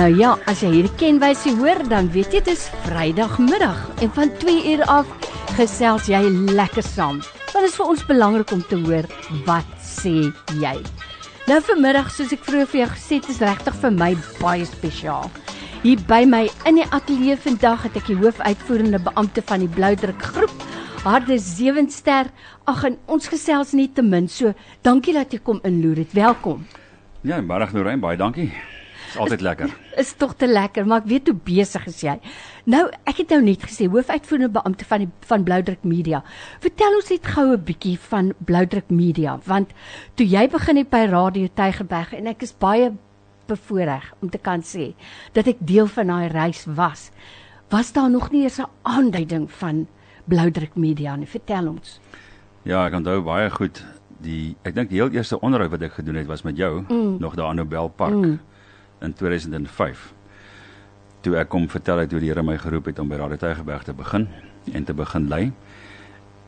Nou ja, as jy hierdie kenwysie hoor, dan weet jy dit is Vrydagmiddag en van 2 uur af gesels jy lekker saam. Want dit is vir ons belangrik om te hoor wat sê jy. Nou vanmiddag, soos ek vroeër vir jou gesê het, is regtig vir my baie spesiaal. Hier by my in die ateljee vandag het ek die hoofuitvoerende beampte van die Bloudruk groep, Harde Sewenster. Ag en ons gesels net te min. So, dankie dat jy kom inloer het. Welkom. Ja, middag Noreen, baie dankie. Is altyd lekker. Is tog te lekker, maar ek weet hoe besig is jy. Nou, ek het nou net gesê hoofuitvoerende beampte van die van Bloudruk Media. Vertel ons net gou 'n bietjie van Bloudruk Media, want toe jy begin het by Radio Tygerberg en ek is baie bevoorreg om te kan sê dat ek deel van daai reis was. Was daar nog nie eens 'n aanduiding van Bloudruk Media nie? Vertel ons. Ja, ek onthou baie goed die ek dink die heel eerste onderhoud wat ek gedoen het was met jou mm. nog daar in Nobel Park. Mm in 2005 toe ek kom vertel het hoe die Here my geroep het om by Radio Tygerberg te begin en te begin lei.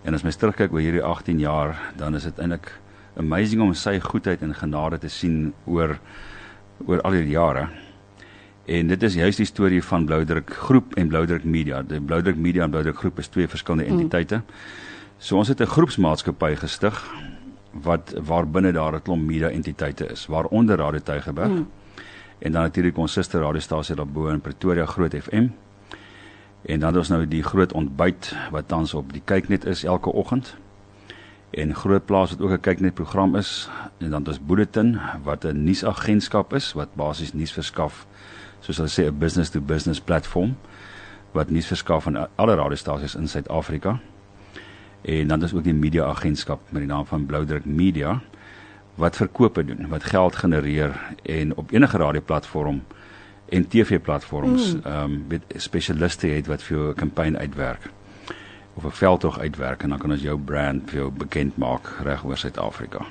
En as mens terugkyk oor hierdie 18 jaar, dan is dit eintlik amazing om sy goedheid en genade te sien oor oor al die jare. En dit is juist die storie van Bloudruk Groep en Bloudruk Media. Die Bloudruk Media en Bloudruk Groep is twee verskillende mm. entiteite. So ons het 'n groepsmaatskappy gestig wat waar binne daar 'n klomp media entiteite is, waaronder Radio Tygerberg. Mm en dan natuurlik ons suster radiostasie daarbo in Pretoria Groot FM. En dan ons nou die groot ontbyt wat tans op die kyknet is elke oggend. En Groot Plaas wat ook 'n kyknet program is en dan ons Bulletin wat 'n nuusagentskap is wat basies nuus verskaf soos hulle sê 'n business to business platform wat nuus verskaf aan alle radiostasies in Suid-Afrika. En dan is ook die media agentskap met die naam van Bloudruk Media wat verkope doen, wat geld genereer en op enige radioplatform en TV-platforms mm. ehm mm. um, met spesialiste het wat vir jou 'n kampanje uitwerk of 'n veldtog uitwerk en dan kan ons jou brand vir jou bekend maak reg oor Suid-Afrika.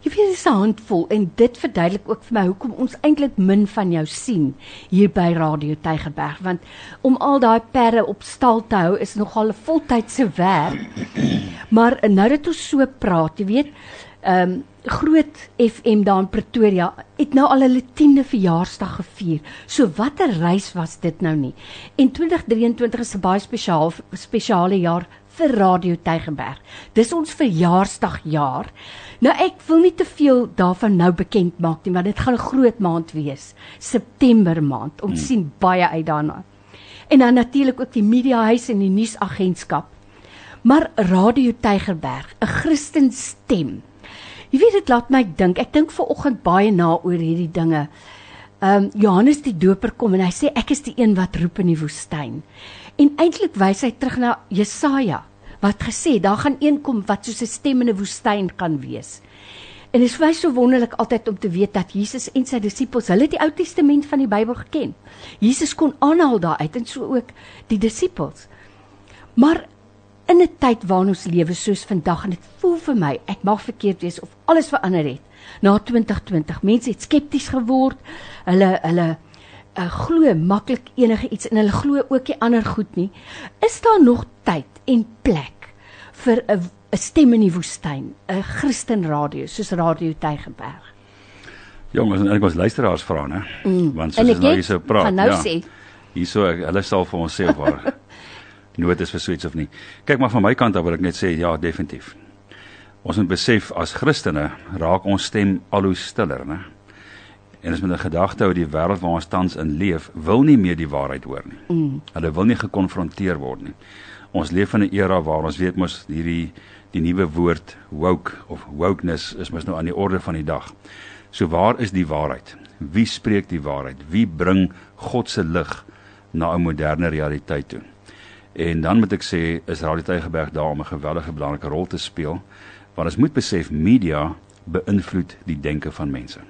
Jy weet dit is 'n handvol en dit verduidelik ook vir my hoekom ons eintlik min van jou sien hier by Radio Tygerberg want om al daai perre op stal te hou is nogal 'n voltydse werk. Maar nou dat ons so praat, jy weet, ehm um, groot FM daar in Pretoria het nou al hulle 10de verjaarsdag gevier. So watter reis was dit nou nie? En 2023 is 'n baie spesiaal spesiale jaar vir Radio Tygerberg. Dis ons verjaarsdagjaar. Nou ek wil nie te veel daarvan nou bekend maak nie, want dit gaan 'n groot maand wees. September maand. Ons hmm. sien baie uit daarna. En dan natuurlik ook die mediahuis en die nuusagentskap. Maar Radio Tygerberg, 'n Christen stem Jy weet dit laat my dink. Ek dink ver oggend baie na oor hierdie dinge. Ehm um, Johannes die Doper kom en hy sê ek is die een wat roep in die woestyn. En eintlik wys hy terug na Jesaja wat gesê daar gaan een kom wat soos 'n stem in 'n woestyn kan wees. En dit is baie so wonderlik altyd om te weet dat Jesus en sy disippels, hulle het die Ou Testament van die Bybel geken. Jesus kon aanhaal daar uit en so ook die disippels. Maar in 'n tyd waarin ons lewe soos vandag en dit voel vir my ek mag verkeerd wees of alles verander het na 2020 mense het skepties geword hulle hulle uh, glo maklik enige iets en hulle glo ook nie ander goed nie is daar nog tyd en plek vir 'n 'n stem in die woestyn 'n Christen radio soos Radio Tygerberg Jongens, en ek was luisteraars vra, né? Mm. Want soos nou hierso praat, nou ja. Hierso hulle sal vir ons sê of waar nood is vir so iets of nie. Kyk maar van my kant af wil ek net sê ja, definitief. Ons moet besef as Christene raak ons stem al hoe stiller, né? En as met 'n gedagte oor die wêreld waar ons tans in leef, wil nie meer die waarheid hoor nie. Mm. Hulle wil nie gekonfronteer word nie. Ons leef in 'n era waar ons weet mos hierdie die nuwe woord woke of wokeness is mos nou aan die orde van die dag. So waar is die waarheid? Wie spreek die waarheid? Wie bring God se lig na 'n moderne realiteit toe? En dan moet ek sê is Radio Tygerberg daar om 'n geweldige belangrike rol te speel want ons moet besef media beïnvloed die denke van mense.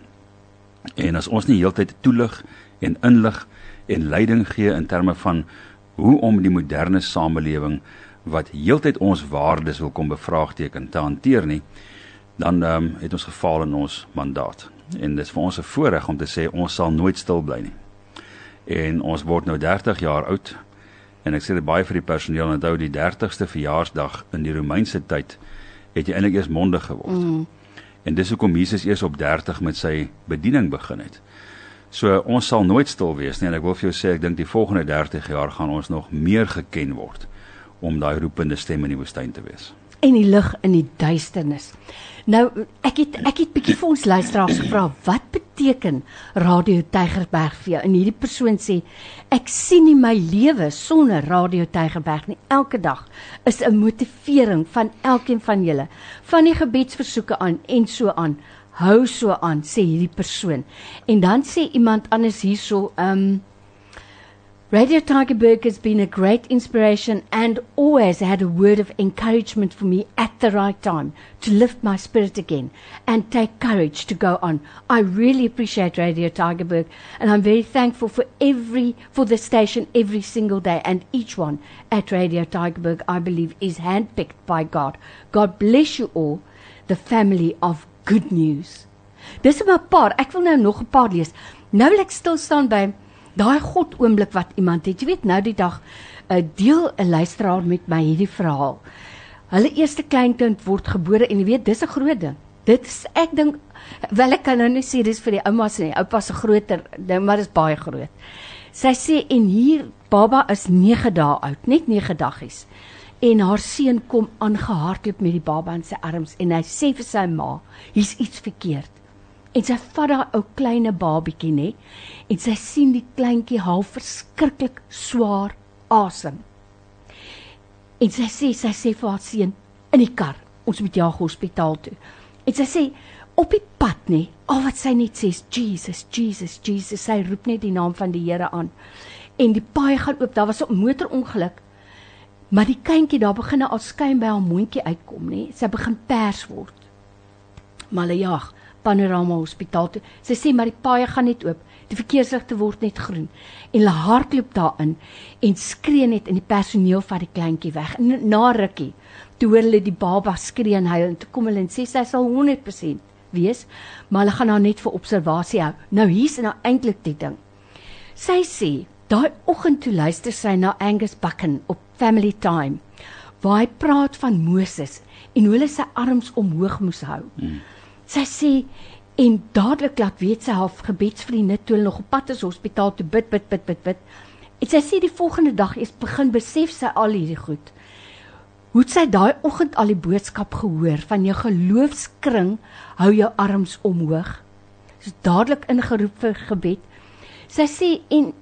En as ons nie heeltyd toelig en inlig en leiding gee in terme van hoe om die moderne samelewing wat heeltyd ons waardes wil kom bevraagteken te hanteer nie, dan um, het ons gefaal in ons mandaat. En dit is vir ons 'n voorreg om te sê ons sal nooit stil bly nie. En ons word nou 30 jaar oud En ek sê dit baie vir die personeel onthou die 30ste verjaarsdag in die Romeinse tyd het jy eintlik eers mondig geword. Mm. En dis hoekom Jesus eers op 30 met sy bediening begin het. So ons sal nooit stil wees nie en ek wil vir jou sê ek dink die volgende 30 jaar gaan ons nog meer geken word om daai roepende stem in die woestyn te wees. En die lig in die duisternis. Nou ek het ek het bietjie vir ons luisteraars gevra wat beteken Radio Tygerberg vir jou? En hierdie persoon sê ek sien nie my lewe sonder Radio Tygerberg nie. Elke dag is 'n motivering van elkeen van julle, van die gebedsversoeke aan en so aan hou so aan sê hierdie persoon. En dan sê iemand anders hierso, um Radio Tigerberg has been a great inspiration and always had a word of encouragement for me at the right time to lift my spirit again and take courage to go on. I really appreciate Radio Tigerberg and I'm very thankful for every for the station every single day and each one at Radio Tigerberg I believe is handpicked by God. God bless you all, the family of good news. Dis 'n paar. Ek wil nou nog 'n paar lees. Nou wil ek stil staan by daai God oomblik wat iemand het. Jy weet nou die dag 'n uh, deel 'n luisteraar met my hierdie verhaal. Hulle eerste kleinkind word gebore en jy weet dis 'n groot ding. Dit is ek dink wel ek kan nou net sê dis vir die oumas en die oupas se groter ding, maar dit is baie groot. Sy sê en hier baba is 9 dae oud, net 9 daggies en haar seun kom aangehardloop met die baba in sy arms en hy sê vir sy ma, hier's iets verkeerd. En sy vat daai ou kleine babietjie nê en sy sien die kleintjie half verskriklik swaar asem. En sy sê sy sê vir haar seun in die kar, ons moet jaag hospitaal toe. En sy sê op die pad nê, al wat sy net sê is Jesus, Jesus, Jesus. Sy roep net die naam van die Here aan. En die paai gaan oop. Daar was 'n motorongeluk Maar die kindjie daar begin al skyn by haar mondjie uitkom, nê? Sy begin pers word. Maar hulle jag Panorama Hospitaal toe. Sy sê maar die paaie gaan net oop. Die verkeersligte word net groen. En hulle hardloop daarin en skree net in die personeel van die kleintjie weg. En na rukkie toe hoor hulle die baba skree en huil en toe kom hulle en sê sy sal 100% wees, maar hulle gaan haar net vir observasie hou. Nou hier's nou eintlik die ding. Sy sê daai oggend toe luister sy na Angus Buchan op family time waar hy praat van Moses en hoe hulle sy arms omhoog moes hou. Mm. Sy sê en dadelik laat weet sy haar gebedsvriende toe hulle nog op pad is hospitaal toe bid bid bid bid bid. En sy sê die volgende dag is begin besef sy al hierdie goed. Hoe sy daai oggend al die boodskap gehoor van jou geloofskring hou jou arms omhoog. Sy dadelik ingeroep vir gebed. Sy sê en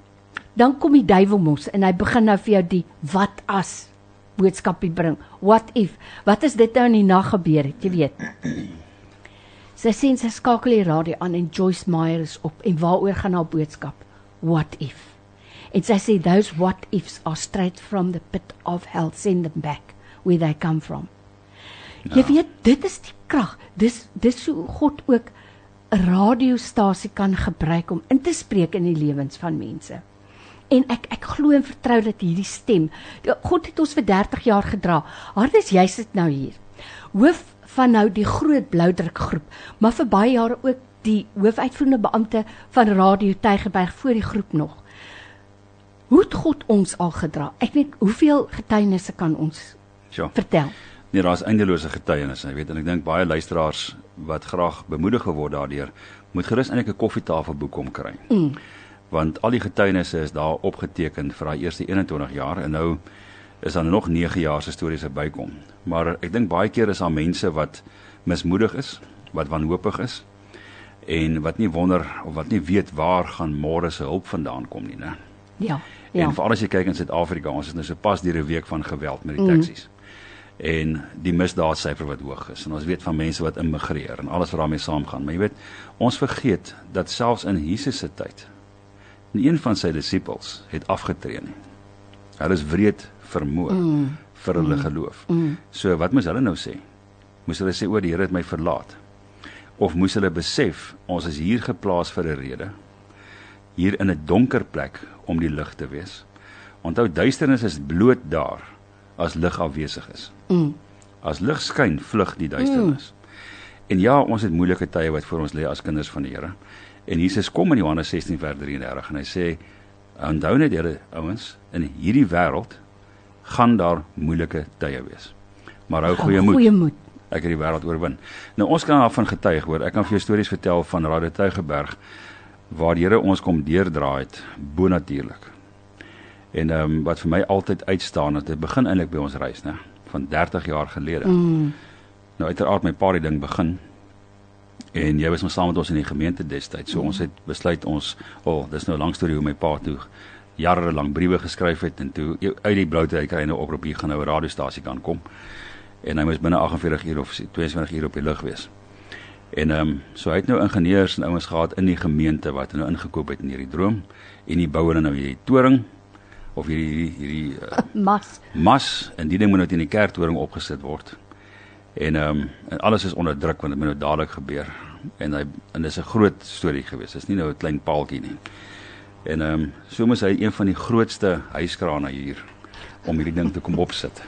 dan kom die duiwel mos en hy begin nou vir jou die wat as boodskapie bring. What if? Wat as dit nou in die nag gebeur het, jy weet. Sy sien sy skakel die radio aan en Joyce Meyer is op en waaroor gaan haar boodskap? What if? En sy sê those what ifs are straight from the pit of hell send them back where they come from. Ja. Jy weet, dit is die krag. Dis dis hoe God ook 'n radiostasie kan gebruik om in te spreek in die lewens van mense en ek ek glo en vertrou dat hierdie stem God het ons vir 30 jaar gedra. Hardes jy sit nou hier. Hoof van nou die groot bloudruk groep, maar vir baie jare ook die hoofuitvoerende beampte van Radio Tygerberg voor die groep nog. Hoe het God ons al gedra? Ek weet hoeveel getuienisse kan ons ja. vertel. Nee, daar's eindelose getuienisse, jy weet en ek dink baie luisteraars wat graag bemoedig word daardeur, moet gerus eintlik 'n koffietafelboek kom kry. Mm want al die getuienisse is daar opgeteken vir daai eerste 21 jaar en nou is daar nog 9 jaar se stories er bykom. Maar ek dink baie keer is daar mense wat mismoedig is, wat wanhoopig is en wat nie wonder of wat nie weet waar gaan môre se hulp vandaan kom nie, né? Ja. Ja. En veral as jy kyk in Suid-Afrika, ons is nou so pas deur 'n week van geweld met die taksies. Mm. En die misdaadsyfer wat hoog is. En ons weet van mense wat immigreer en alles wat daarmee saamgaan. Maar jy weet, ons vergeet dat selfs in Jesus se tyd En een van sy disippels het afgetree nie. Hulle is wreed vermoor mm. Vir hulle mm. geloof. Mm. So wat moes hulle nou sê? Moes hulle sê o, die Here het my verlaat? Of moes hulle besef ons is hier geplaas vir 'n rede? Hier in 'n donker plek om die lig te wees. Onthou duisternis is bloot daar as lig afwesig is. Mm. As lig skyn, vlug die duisternis. Mm. En ja, ons het moeilike tye wat voor ons lê as kinders van die Here. En Jesus kom in Johannes 16 vers 33 en hy sê onthou net julle ouens in hierdie wêreld gaan daar moeilike tye wees. Maar hou goeie moed. Goeie moed. Ek het die wêreld oorwin. Nou ons kan daarvan getuig hoor. Ek kan vir jou stories vertel van Rade Tuigeberg waar die Here ons kom deurdraai het bonatuurlik. En ehm um, wat vir my altyd uitstaan het, dit begin eintlik by ons reis, né, van 30 jaar gelede. Mm. Nou uiteraard my pa het ding begin en jy was nog saam met ons in die gemeente destyds. So mm. ons het besluit ons, o, oh, dis nou 'n lang storie hoe my pa toe jare lank briewe geskryf het en toe uit die bloute uit kry 'n oproep hier gaan nou 'n radiostasie kan kom. En hy moes binne 48 uur of 22 uur op die lug wees. En ehm um, so hy het nou ingenieurs en ouens gehad in die gemeente wat nou ingekoop het in hierdie droom en die bou hulle nou hierdie toring of hierdie, hierdie uh, mas mas en die ding moet nou teen die kerktoring opgesit word. En ehm um, en alles is onder druk want dit moet nou dadelik gebeur. En hy en dis 'n groot storie gewees. Dis nie nou 'n klein paaltjie nie. En ehm um, so moes hy een van die grootste hyskrane hier om hierdie ding te kom opsit.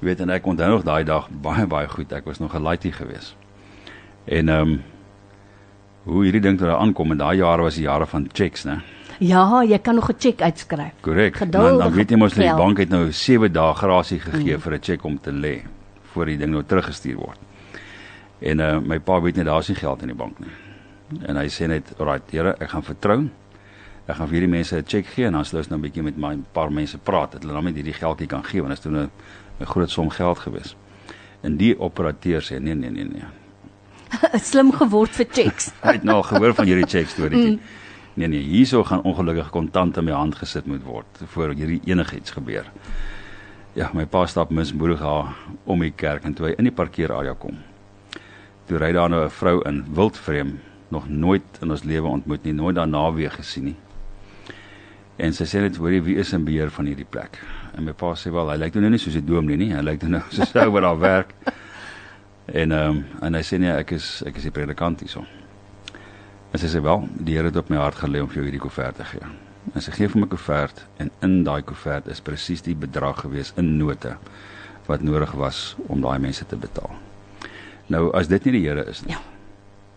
Jy weet en ek onthou nog daai dag baie baie goed. Ek was nog 'n laaitie geweest. En ehm um, hoe hierdie ding toe daar aankom en daai jare was die jare van checks, né? Ja, jy kan nog 'n cheque uitskryf. Korrek. Dan dan weet jy mos die bank het nou 7 dae grasie gegee mm. vir 'n cheque om te lê voor die ding nou teruggestuur word. En uh my pa weet net daar's nie geld in die bank nie. En hy sê net, "Alright, Here, ek gaan vertrou. Ek gaan vir hierdie mense 'n cheque gee en dan sal ons nou 'n bietjie met my paar mense praat dat hulle dan net hierdie geldjie kan gee want dit is toe 'n 'n groot som geld gewees." En die operateur sê, "Nee, nee, nee, nee." slim geword vir checks. Hy het nou gehoor van hierdie check storieetjie. Mm. Nee nee, hierso gaan ongelukkig kontant in my hand gesit moet word voor hierdie enigiets gebeur. Ja, my pa stap mismoedig haar om die kerk en toe hy in die parkeerarea kom. Toe ry daar nou 'n vrou in wildvreem, nog nooit in ons lewe ontmoet nie, nooit daarna weer gesien nie. En sy sê net, "Hoorie, wie is in beheer van hierdie plek?" En my pa sê, "Wel, hy lyk nou nie soos 'n dominee nie, hy lyk nou soos 'n ou wat daar werk." En ehm um, en hy sê nee, ek is ek is die predikant hierso. En sy sê wel, die Here het op my hart gelê om vir jou hierdie koevert te gee. En sy gee vir my koevert en in daai koevert is presies die bedrag gewees in note wat nodig was om daai mense te betaal. Nou as dit nie die Here is nie. Ja.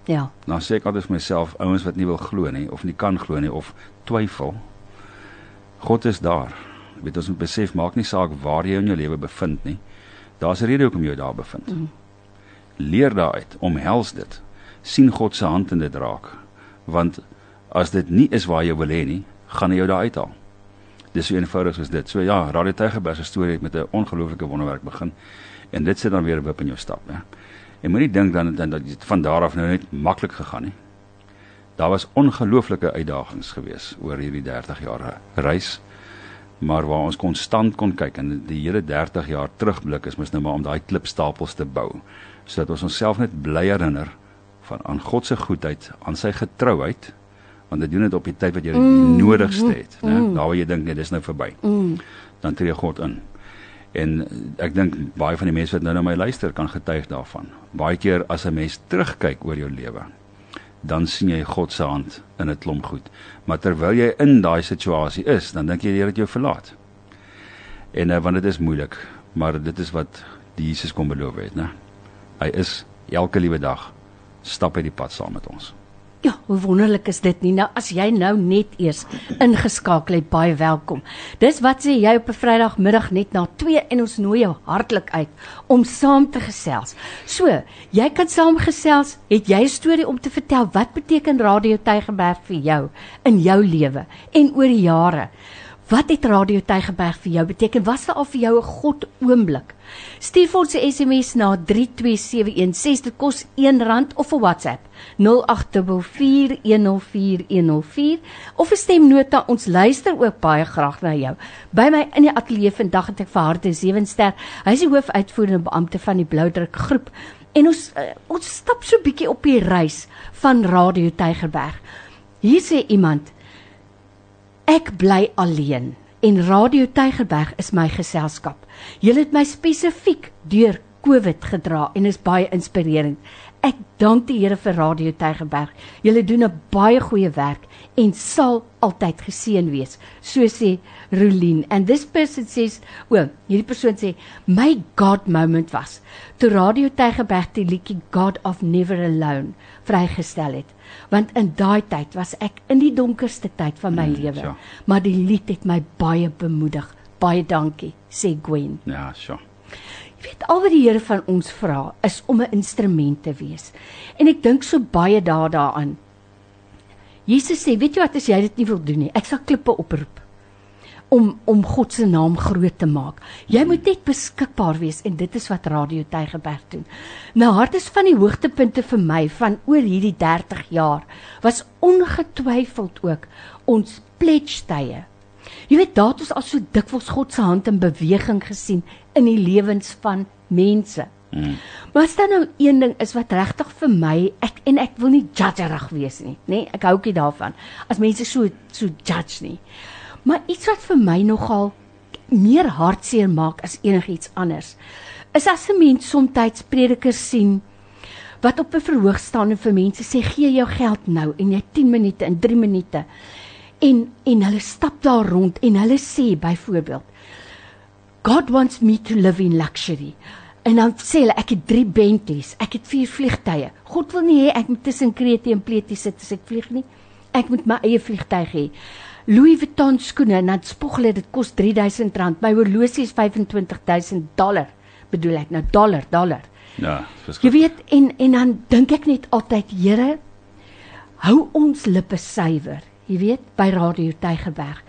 Ja. Nou sê ek altyd vir myself, ouens wat nie wil glo nie of nie kan glo nie of twyfel, God is daar. Jy weet ons moet besef maak nie saak waar jy in jou lewe bevind nie. Daar's 'n rede hoekom jy daar bevind. Mm leer daaruit, omhels dit. sien God se hand in dit raak. Want as dit nie is waar jy wil hê nie, gaan hy jou daar uithaal. Dis so eenvoudig soos dit. So ja, Radio Tygerberg se storie het met 'n ongelooflike wonderwerk begin en dit sit dan weer 'n wip in jou stap, ja. En moenie dink dan dat dit van daar af nou net maklik gegaan nie. Daar was ongelooflike uitdagings geweest oor hierdie 30 jaar reis maar waar ons konstant kon kyk en die hele 30 jaar terugblik is mos nou maar om daai klipstapels te bou sodat ons onsself net bly herinner van aan God se goedheid, aan sy getrouheid, want dit doen dit op die tyd wat jy mm, nodigste het, né? Mm. Daar waar jy dink nee, dis nou verby. Mm. Dan tree God in. En ek dink baie van die mense wat nou na my luister kan getuig daarvan. Baie keer as 'n mens terugkyk oor jou lewe, dan sien jy God se hand in 'n klomp goed. Maar terwyl jy in daai situasie is, dan dink jy die Here het jou verlaat. En uh, want dit is moeilik, maar dit is wat die Jesus kom beloof het, né? Hy is elke liewe dag stap hy die pad saam met ons. Ja, hoe wonderlik is dit nie? Nou as jy nou net eers ingeskakel het, baie welkom. Dis wat sê jy op 'n Vrydagmiddag net na 2 en ons nooi jou hartlik uit om saam te gesels. So, jy kan saamgesels, het jy 'n storie om te vertel? Wat beteken Radio Tygerberg vir jou in jou lewe en oor die jare? Wat het Radio Tygerberg vir jou beteken? Was dit al vir jou 'n God oomblik? Stuur ons 'n SMS na 32716. Dit kos R1 of 'n WhatsApp 0824104104 of 'n stemnota. Ons luister ook baie graag na jou. By my in die ateljee vandag het ek vir Harte Sewenster. Hy is die hoofuitvoerende beampte van die Bloudruk groep. En ons uh, ons stap so 'n bietjie op die reis van Radio Tygerberg. Hier sê iemand Ek bly alleen en Radio Tygerberg is my geselskap. Julle het my spesifiek deur COVID gedra en is baie inspirerend. Ek dank die Here vir Radio Tygerberg. Julle doen 'n baie goeie werk en sal altyd geseën wees. So sê Rolien. And this person says, o, hierdie persoon sê my God moment was toe Radio Tygerberg die liedjie God of Never Alone vrygestel het. Want in daai tyd was ek in die donkerste tyd van my mm, lewe. ja. maar die lied het my baie bemoedig. Baie dankie sê Gwen. Ja so jy weet al wat die Here van ons vra is om 'n instrument te wees. En ek dink so baie daaraan. Jesus sê, weet jy wat as jy dit nie wil doen nie, ek sal klippe oproep om om God se naam groot te maak. Jy moet net beskikbaar wees en dit is wat Radio Tygerberg doen. Nou hart is van die hoogtepunte vir my van oor hierdie 30 jaar was ongetwyfeld ook ons pledge tye. Jy weet daar het ons al so dikwels God se hand in beweging gesien in die lewens van mense. Hmm. Maar as dan nou een ding is wat regtig vir my ek en ek wil nie judgerig wees nie, nê? Nee, ek hou ook nie daarvan as mense so so judge nie. Maar iets wat vir my nogal meer hartseer maak as enigiets anders is as 'n mens soms predikers sien wat op 'n verhoog staan en vir mense sê gee jou geld nou en jy 10 minute en 3 minute. En en hulle stap daar rond en hulle sê byvoorbeeld God wants me to live in luxury. En dan sê hulle ek het 3 Bentleys ek het 4 vliegtye. God wil nie hê ek moet tussen Krete en Pletie sit as ek vlieg nie. Ek moet my eie vliegtyg hê Louis Vuitton skoene en dan spog hulle dit kos R3000. My horlosie is 25000 dollar. Bedoel ek nou dollar, dollar. Ja, verskriklik. Jy weet en en dan dink ek net altyd, Here, hou ons lippe suiwer. Jy weet, by Radio Tygerberg.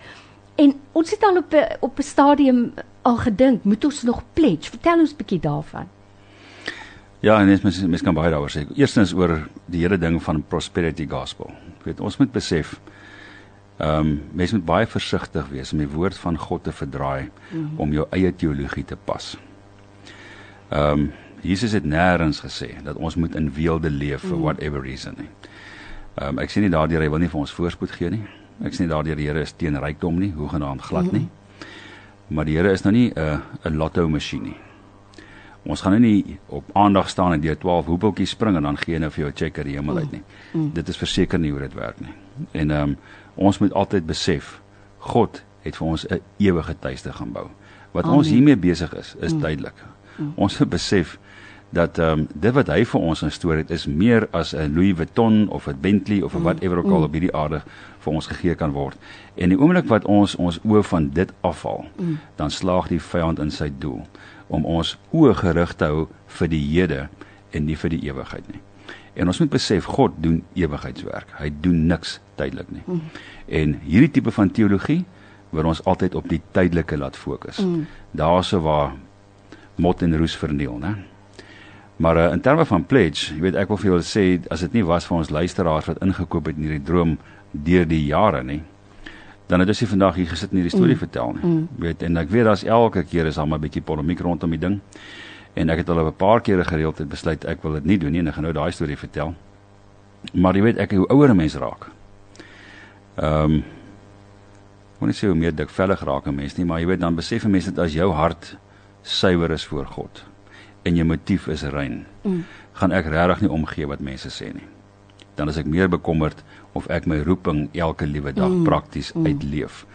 En ons het al op op 'n stadium al gedink, moet ons nog pledge? Vertel ons 'n bietjie daarvan. Ja, en mens mens kan baie daaroor sê. Eerstens oor die hele ding van prosperity gospel. Jy weet, ons moet besef Ehm um, mens moet baie versigtig wees om die woord van God te verdraai mm -hmm. om jou eie teologie te pas. Ehm um, Jesus het nêrens gesê dat ons moet in weelde leef mm -hmm. for whatever reason nie. Ehm um, ek sien nie daardeur hy wil nie vir ons voorspoed gee nie. Ek sien nie daardeur die Here is teen rykdom nie, hoegenaamd glad mm -hmm. nie. Maar die Here is nou nie 'n uh, 'n lotto masjien nie. Ons gaan nou nie op aandag staan en deur 12 hoepeltjies spring en dan gee hy nou vir jou 'n cheque die hemel uit nie. Mm -hmm. Dit is verseker nie hoe dit werk nie. En ehm um, ons moet altyd besef God het vir ons 'n ewige tuiste gaan bou. Wat Amen. ons hiermee besig is, is mm. tydelik. Mm. Ons moet besef dat ehm um, dit wat hy vir ons instoor het is meer as 'n Louis Vuitton of 'n Bentley of 'n mm. whatever ook al mm. op hierdie aarde vir ons gegee kan word. En die oomblik wat ons ons oë van dit afval, mm. dan slaag die vyand in sy doel om ons oë gerig te hou vir die hede en nie vir die ewigheid nie. En ons moet besef God doen ewigheidswerk. Hy doen niks tydelik nie. Mm. En hierdie tipe van teologie wil ons altyd op die tydelike laat fokus. Mm. Daarso waar mot en roes verniel, né? Maar uh, in terme van pledge, jy weet ek wil vir julle sê as dit nie was vir ons luisteraars wat ingekoop het in hierdie droom deur die jare nie, dan het ons nie vandag hier gesit en hierdie storie mm. vertel nie. Mm. Weet en ek weet daar's elke keer is al 'n bietjie polemiek rondom die ding. En ek het al 'n paar kere gereeld het besluit ek wil dit nie doen nie en ek gaan nou daai storie vertel. Maar jy weet ek hoe ouer 'n mens raak, Ehm um, Wanneer jy hoe meer dikvellig raak 'n mens nie, maar jy weet dan besef 'n mens dat as jou hart suiwer is voor God en jou motief is rein, mm. gaan ek regtig nie omgee wat mense sê nie. Dan is ek meer bekommerd of ek my roeping elke liewe dag mm. prakties mm. uitleef.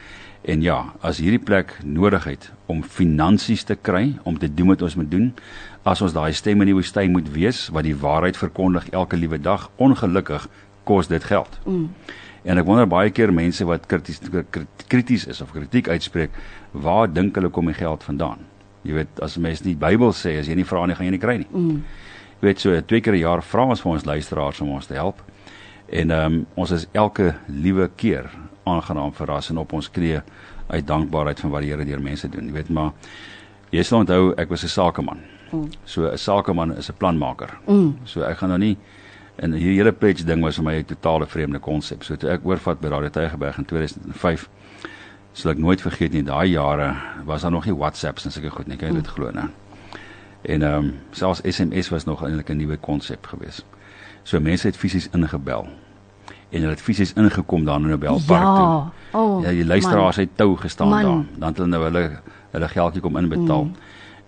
En ja, as hierdie plek nodig het om finansies te kry om te doen wat ons moet doen, as ons daai stem in die woestyn moet wees wat die waarheid verkondig elke liewe dag, ongelukkig kos dit geld. Mm. En ek wonder baie keer mense wat krities krities is of kritiek uitspreek, waar dink hulle kom die geld vandaan? Jy weet, as mense nie die Bybel sê as jy nie vra nie, gaan jy nie kry nie. Mm. Jy weet so twee keer 'n jaar vra ons vir ons luisteraars om ons te help. En ehm um, ons is elke liewe keer aangenaam verras en op ons knieë uit dankbaarheid van wat die Here deur mense doen. Jy weet maar jy sal onthou ek was 'n sakeman. Mm. So 'n sakeman is 'n planmaker. Mm. So ek gaan nou nie En hierdie hele pledge ding was vir my 'n totale vreemde konsep. So toe ek oorvat by Radio Tygerberg in 2005, sal ek nooit vergeet nie, daai jare was daar nog nie WhatsApps en sulke goed nie, kan jy dit glo nou? En ehm um, selfs SMS was nog eintlik 'n nuwe konsep gewees. So mense het fisies ingebel en hulle het fisies ingekom daar in Nobelpark ja. toe. Oh, ja, die luisteraars het tou gestaan man. daar. Dan het hulle nou hulle hulle geldjie kom inbetaal. Mm.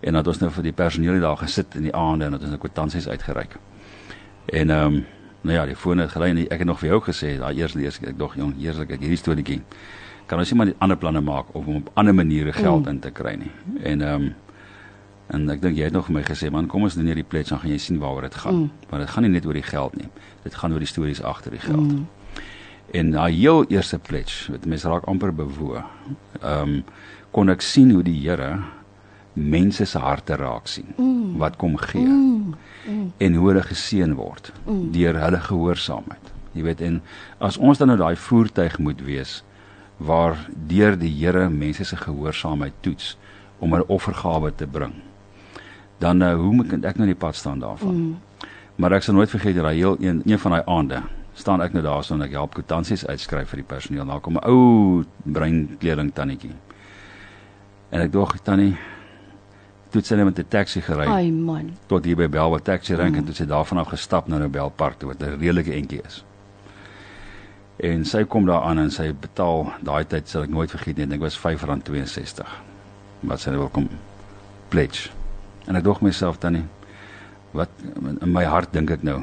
En dan het ons nou vir die personeel daar gesit in die aande en het ons nou kwitansies uitgereik. En ehm um, nou ja, die foon het gelei en ek het nog vir jou gesê, daai eers lees ek dog jong, heerlik ek hierdie storieetjie. Kan ons nie maar ander planne maak of om op ander maniere geld mm. in te kry nie. En ehm um, en ek dink jy het nog vir my gesê man, kom ons doen hierdie pledge dan gaan jy sien waaroor dit gaan. Mm. Want dit gaan nie net oor die geld nie. Dit gaan oor die stories agter die geld. Mm. En daai heel eerste pledge, wat mense raak amper bewoe. Ehm um, kon ek sien hoe die Here mense se harte raak sien wat kom gee mm. Mm. en hoe hulle geseën word mm. deur hulle gehoorsaamheid Jy weet en as ons dan nou daai voertuig moet wees waar deur die Here mense se gehoorsaamheid toets om 'n offergawe te bring. Dan uh, hoe moet ek nou die pad staan daarvan? Mm. Maar ek sal nooit vergeet dat heel een een van daai aande staan ek nou daar so en ek help kwitansies uitskryf vir die personeel. Daar kom 'n ou breinkleding tannetjie. En ek dog tannie toe sy net met 'n taxi gery. Ai man. Tot hier by Belwa taxi rank mm. en toe sy daarvan af gestap na Nobel Park toe wat 'n redelike entjie is. En sy kom daar aan en sy betaal daai tyd sal ek nooit vergeet nie, ek dink was R5.62. Wat sy wil kom pledge. En ek dog myself tannie wat in my hart dink ek nou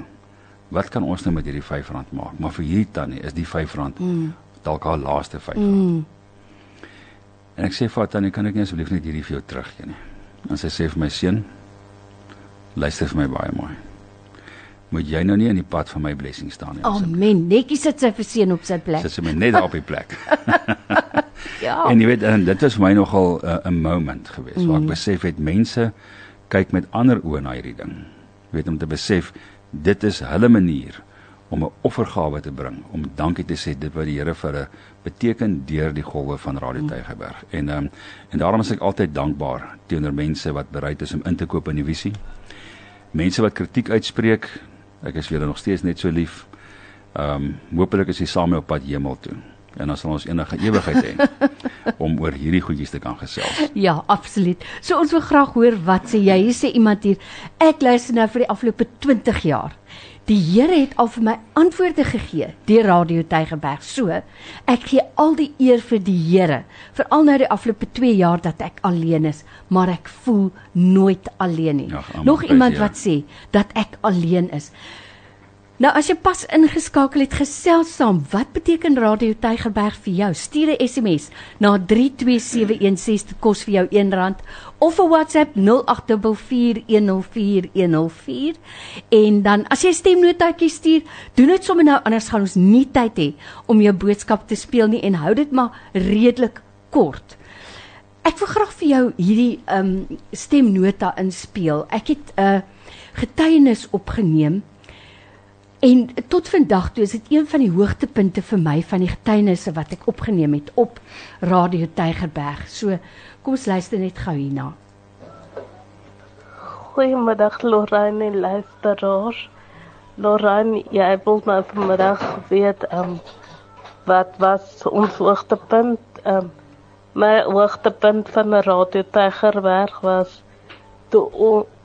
wat kan ons nou met hierdie R5 maak maar vir hierdie tannie is die R5 mm. dalk haar laaste R5 mm. en ek sê vir tannie kan ek nie asseblief net hierdie vir jou teruggee nie En sy sê vir my seun, luister vir my baie mooi. Moet jy nou nie in die pad van my blessing staan nie. Amen. Netjies sit sy vir seun op sy plek. Sit sy my net daar op die plek. ja. En jy weet en dit was vir my nogal uh, 'n uh, moment geweest mm. waar ek mm. besef het mense kyk met ander oë na hierdie ding. Jy weet om te besef dit is hulle manier om 'n offergawe te bring om dankie te sê dit wat die Here vir hulle beteken deur die golwe van Radio Tygerberg. En ehm um, en daarom is ek altyd dankbaar teenoor mense wat bereid is om in te koop in die visie. Mense wat kritiek uitspreek, ek is weer nog steeds net so lief. Ehm um, hopelik is jy saam met op pad hemel toe. En dan sal ons enige ewigheid hê om oor hierdie goedjies te kan gesels. Ja, absoluut. So ons wil graag hoor wat sê jy? Hier sê iemand hier, ek luister nou vir die afgelope 20 jaar. Die Here het al vir my antwoorde gegee deur Radio Tygerberg. So, ek gee al die eer vir die Here, veral nou die afgelope 2 jaar dat ek alleen is, maar ek voel nooit alleen nie. Ja, Nog iemand wat sê dat ek alleen is. Nou as jy pas ingeskakel het gesels saam, wat beteken Radio Tygerberg vir jou? Stuur 'n SMS na 32716 dit kos vir jou R1 of 'n WhatsApp 0844104104 en dan as jy stemnotaatjie stuur, doen dit sommer nou anders gaan ons nie tyd hê om jou boodskap te speel nie en hou dit maar redelik kort. Ek wil graag vir jou hierdie um stemnota inspeel. Ek het 'n uh, getuienis opgeneem En tot vandag toe is dit een van die hoogtepunte vir my van die getuienisse wat ek opgeneem het op Radio Tygerberg. So kom ons luister net gou hierna. Goeiemiddag Lorraine luisteraars. Lorraine, jy wil my vanmiddag weet um, wat was ons hoogtepunt? Um, my hoogtepunt van Radio Tygerberg was toe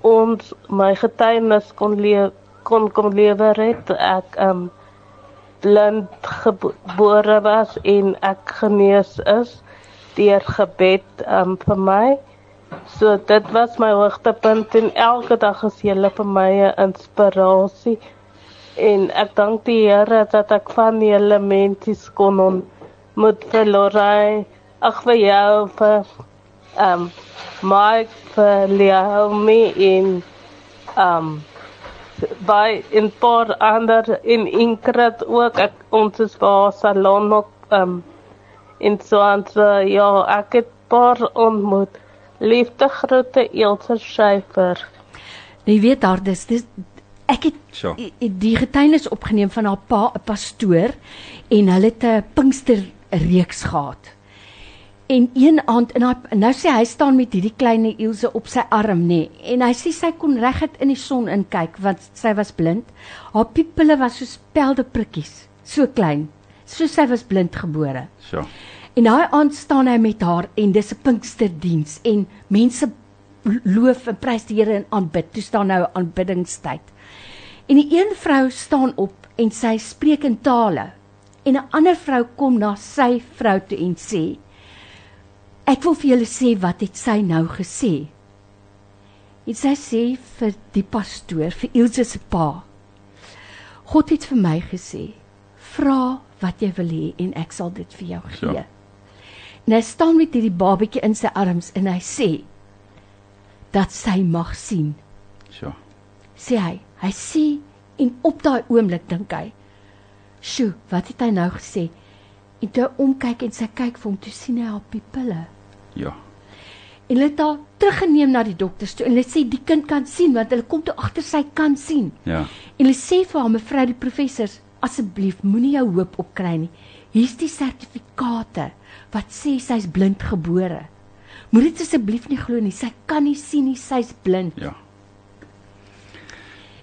ons my getuienis kon leer kon kom lewer het ek um blind gebore was en ek genees is deur gebed um vir my. So dit was my hoogtepunt en elke dag is julle vir my 'n inspirasie. En ek dank die Here dat ek van julle mense kon ontmoet vir Lorai. Ag vir jou vir um Mike vir Leo me in um by in paar ander in Ingrid ook. Ek ons is by salon ook um, in so aan. So ja ek het paar ontmoet. Liefde groete Elsje Schreiber jy weet daar dis dis ek het so. die getuienis opgeneem van haar pa 'n pastoor en hulle het 'n Pinkster reeks gehad En een aand en hy nou sê hy staan met hierdie klein Ilse op sy arm nê nee, en hy sê sy kon reguit in die son in kyk want sy was blind. Haar pupille was so speldeprikkies, so klein. So sy was blind gebore. So. En daai aand staan hy met haar en dis 'n Pinksterdiens en mense loof en prys die Here en aanbid. Toe staan nou aanbiddingstyd. En die een vrou staan op en sy spreek in tale. En 'n ander vrou kom na sy vrou toe en sê Ek wil vir julle sê wat het sy nou gesê. Dit sy sê vir die pastoor, vir Ilse se pa. God het vir my gesê, vra wat jy wil hê en ek sal dit vir jou gee. Ja. En hy staan met hierdie babatjie in sy arms en hy sê dat sy mag sien. Ja. Sê hy, hy sê en op daai oomblik dink hy, "Sjoe, wat het hy nou gesê?" En toe omkyk en sy kyk vir hom, toe sien hy haar pupille. Ja. En hulle het haar teruggeneem na die dokters toe en hulle sê die kind kan sien want hulle kom toe agter sy kan sien. Ja. En hulle sê vir haar mevrou die professors, asseblief moenie jou hoop opkry nie. Hier's die sertifikate wat sê sy's blind gebore. Moenie dit asseblief nie glo nie. Sy kan nie sien nie, sy's blind. Ja.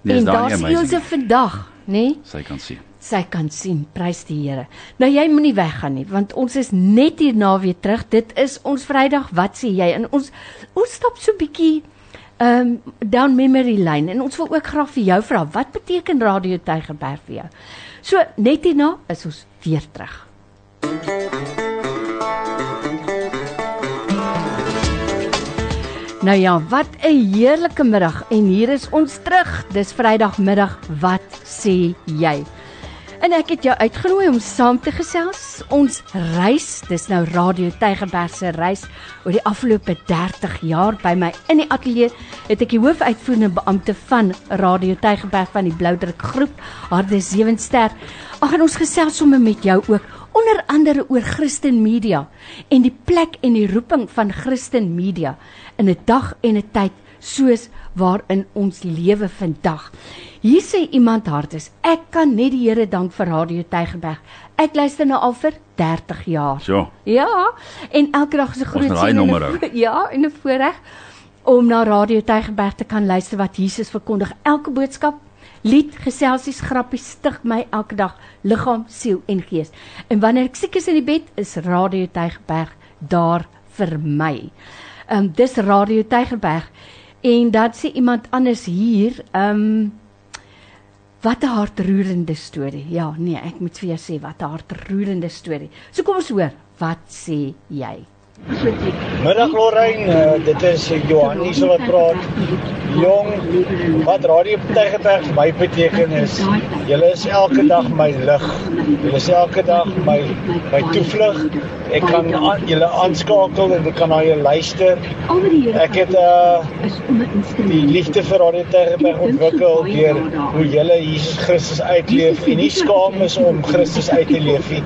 Nee, en daar's. Ilse vandag, nê? Nee? Sy kan sien. Sy kan sien. Prys die Here. Nou jy moenie weggaan nie, want ons is net hierna weer terug. Dit is ons Vrydag, wat sê jy? En ons ons stap so bietjie ehm um, down memory lane en ons wil ook graag vir jou vra, wat beteken Radio Tygerberg vir jou? So net hierna is ons weer terug. Nou ja, wat 'n heerlike middag en hier is ons terug. Dis Vrydagmiddag. Wat sê jy? En ek het jou uitgenooi om saam te gesels. Ons reis, dis nou Radio Tygerberg se reis oor die afgelope 30 jaar by my in die ateljee het ek die hoofuitvoerende beampte van Radio Tygerberg van die Bloudruk groep, Harde Sewenster. Ag en ons gesels sommer met jou ook onder andere oor Christen Media en die plek en die roeping van Christen Media in 'n dag en 'n tyd soos waarin ons lewe vandag. Hier sê iemand hardes, ek kan net die Here dank vir Radio Tygerberg. Ek luister nou al vir 30 jaar. So. Ja, en elke dag is 'n groot seën Ja, en 'n voorreg om na Radio Tygerberg te kan luister wat Jesus verkondig. Elke boodskap, lied, geselsies, grappies stig my elke dag liggaam, siel en gees. En wanneer ek siek is in die bed, is Radio Tygerberg daar vir my. Ehm um, dis Radio Tygerberg. En dan sê iemand anders hier, ehm um, Wat 'n hartroerende storie. Ja, nee, ek moet vir jou sê wat 'n hartroerende storie. So kom ons hoor, wat sê jy? Middag Lorraine, uh, dit is Johan hier so wat praat. Jong, wat Radio Tygerberg vir my beteken is, julle is elke dag my lig. Julle is elke dag my my toevlug. Ek kan aan, julle aanskakel en ek kan na julle luister. Ek het uh die liefde vir Radio Tygerberg ontwikkel deur hoe julle Jesus Christus uitleef en nie skaam is om Christus uit te leef nie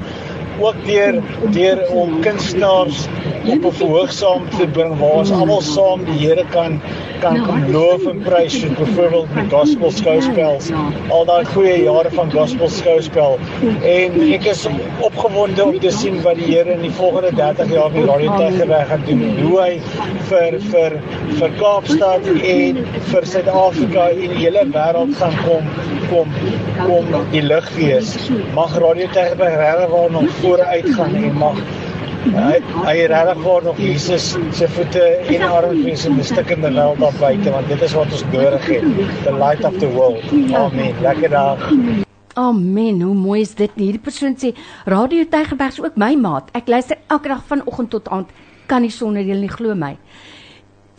ook deur deur om kunstenaars op 'n verhoog saam te bring waar ons almal saam die Here kan kan kan loof en prys soos byvoorbeeld met gospel skouspels al daai goeie jare van gospel skouspel. En ek is opgewonde om te sien wat die Here in die volgende 30 jaar met Radio Tygerberg gaan doen. Hoe hy vir vir vir Kaapstad en vir Suid-Afrika en die hele wêreld gaan kom kom kom die lig wees. Mag Radio Tygerberg regtig waar nog vooruit gaan en mag hy hy regtig waar nog Jesus se voete en arms wees in 'n stikkende wêreld daar buite want dit is wat ons nodig het the light of the world amen lekker dag Amen. Hoe mooi is dit? nie? Hierdie persoon sê Radio Tygerberg is ook my maat. Ek luister elke dag vanoggend tot aand. Kan nie sonder julle nie glo my.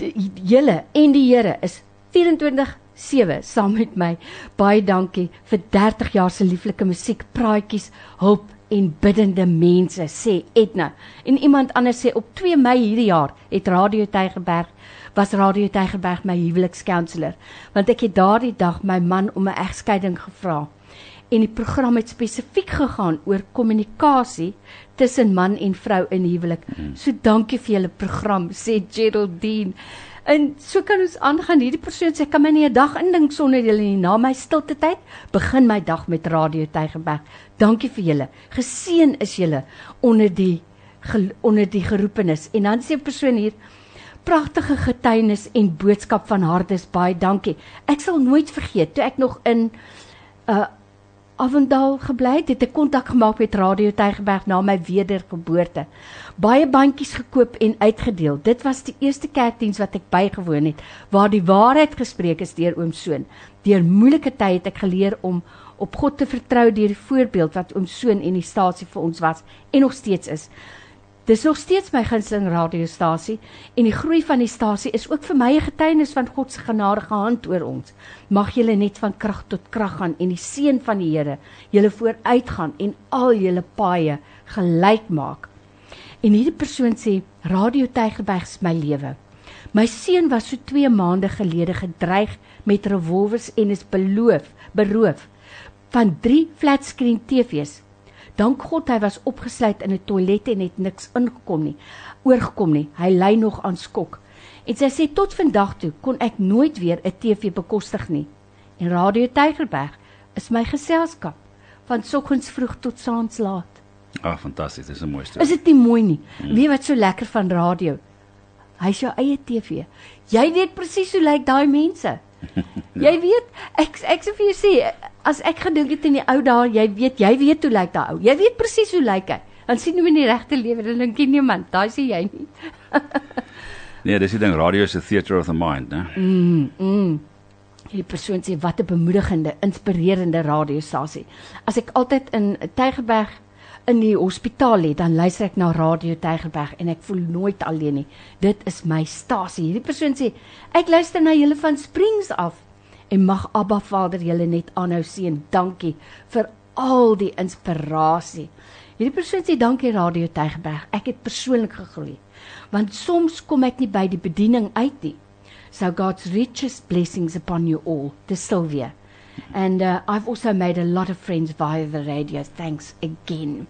Die- Julle en die Here is 24/7 saam met my. Baie dankie vir 30 jaar se lieflike musiek, praatjies, hulp en biddende mense sê Edna. En iemand anders sê op 2 Mei hierdie jaar het Radio Tygerberg was Radio Tygerberg my huwelikskounselor want ek het daardie dag my man om 'n egskeiding gevra en die program het spesifiek gegaan oor kommunikasie tussen man en vrou in huwelik. So dankie vir julle program, sê Geraldine. En so kan ons aangaan. Hierdie persoon sê kan my nie 'n dag indink sonder julle nie. Na my stilte tyd begin my dag met Radio Tygerberg. Dankie vir julle. Geseën is julle onder die onder die geroepenis. En dan sê 'n persoon hier pragtige getuienis en boodskap van hartes baie dankie. Ek sal nooit vergeet toe ek nog in uh Avondal gebly het, het ek kontak gemaak met Radio Tygerberg na my wedergeboorte. Baie bandjies gekoop en uitgedeel. Dit was die eerste kerkdiens wat ek bygewoon het waar die waarheid gespreek is deur oom Soon. Deur moeilike tye het ek geleer om op God te vertrou deur die voorbeeld wat oom Soon en die stasie vir ons was en nog steeds is. Dis nog steeds my gunsteling radiostasie en die groei van die stasie is ook vir my 'n getuienis van God se genadige hand oor ons. Mag julle net van krag tot krag gaan en die seën van die Here julle vooruitgaan en al julle paaie gelyk maak. En hierdie persoon sê Radio Tygerberg is my lewe. My seun was so 2 maande gelede gedreig met revolvers en is beloof, beroof van 3 flatscreen TV's Dank God hy was opgesluit in 'n toilet en het niks ingekom nie. Oorgekom nie. Hy ly nog aan skok. En sy sê tot vandag toe kon ek nooit weer 'n TV bekostig nie. En Radio Tygerberg is my geselskap van soggens vroeg tot saans laat. Ag, fantasties, dis 'n mooi storie. Is dit nie mooi nie? Hmm. Weet wat so lekker van radio? Hy's jou eie TV. Jy weet presies hoe lyk daai mense. ja. Jy weet, ek ek sê vir jou sê, as ek gedink het in die ou dae, jy weet, jy weet hoe lyk daai ou. Jy weet presies hoe lyk hy. Dan sien jy in die regte lewe, dan dink jy niemand, daai sê jy nie. nee, dis die ding, radio is a theater of the mind, né? Mm. mm. Die persoon sê wat 'n bemoedigende, inspirerende radiostasie. As ek altyd in Tygerberg in die hospitaal lê, dan luister ek na Radio Tygerberg en ek voel nooit alleen nie. Dit is my stasie. Hierdie persoon sê ek luister na julle van Springs af en mag Abba Vader julle net aanhou seën. Dankie vir al die inspirasie. Hierdie persoon sê dankie Radio Tygerberg. Ek het persoonlik gegroei. Want soms kom ek nie by die bediening uit nie. So God's richest blessings upon you all. Dis Sylvia. And uh, I've also made a lot of friends via the radio. Thanks again.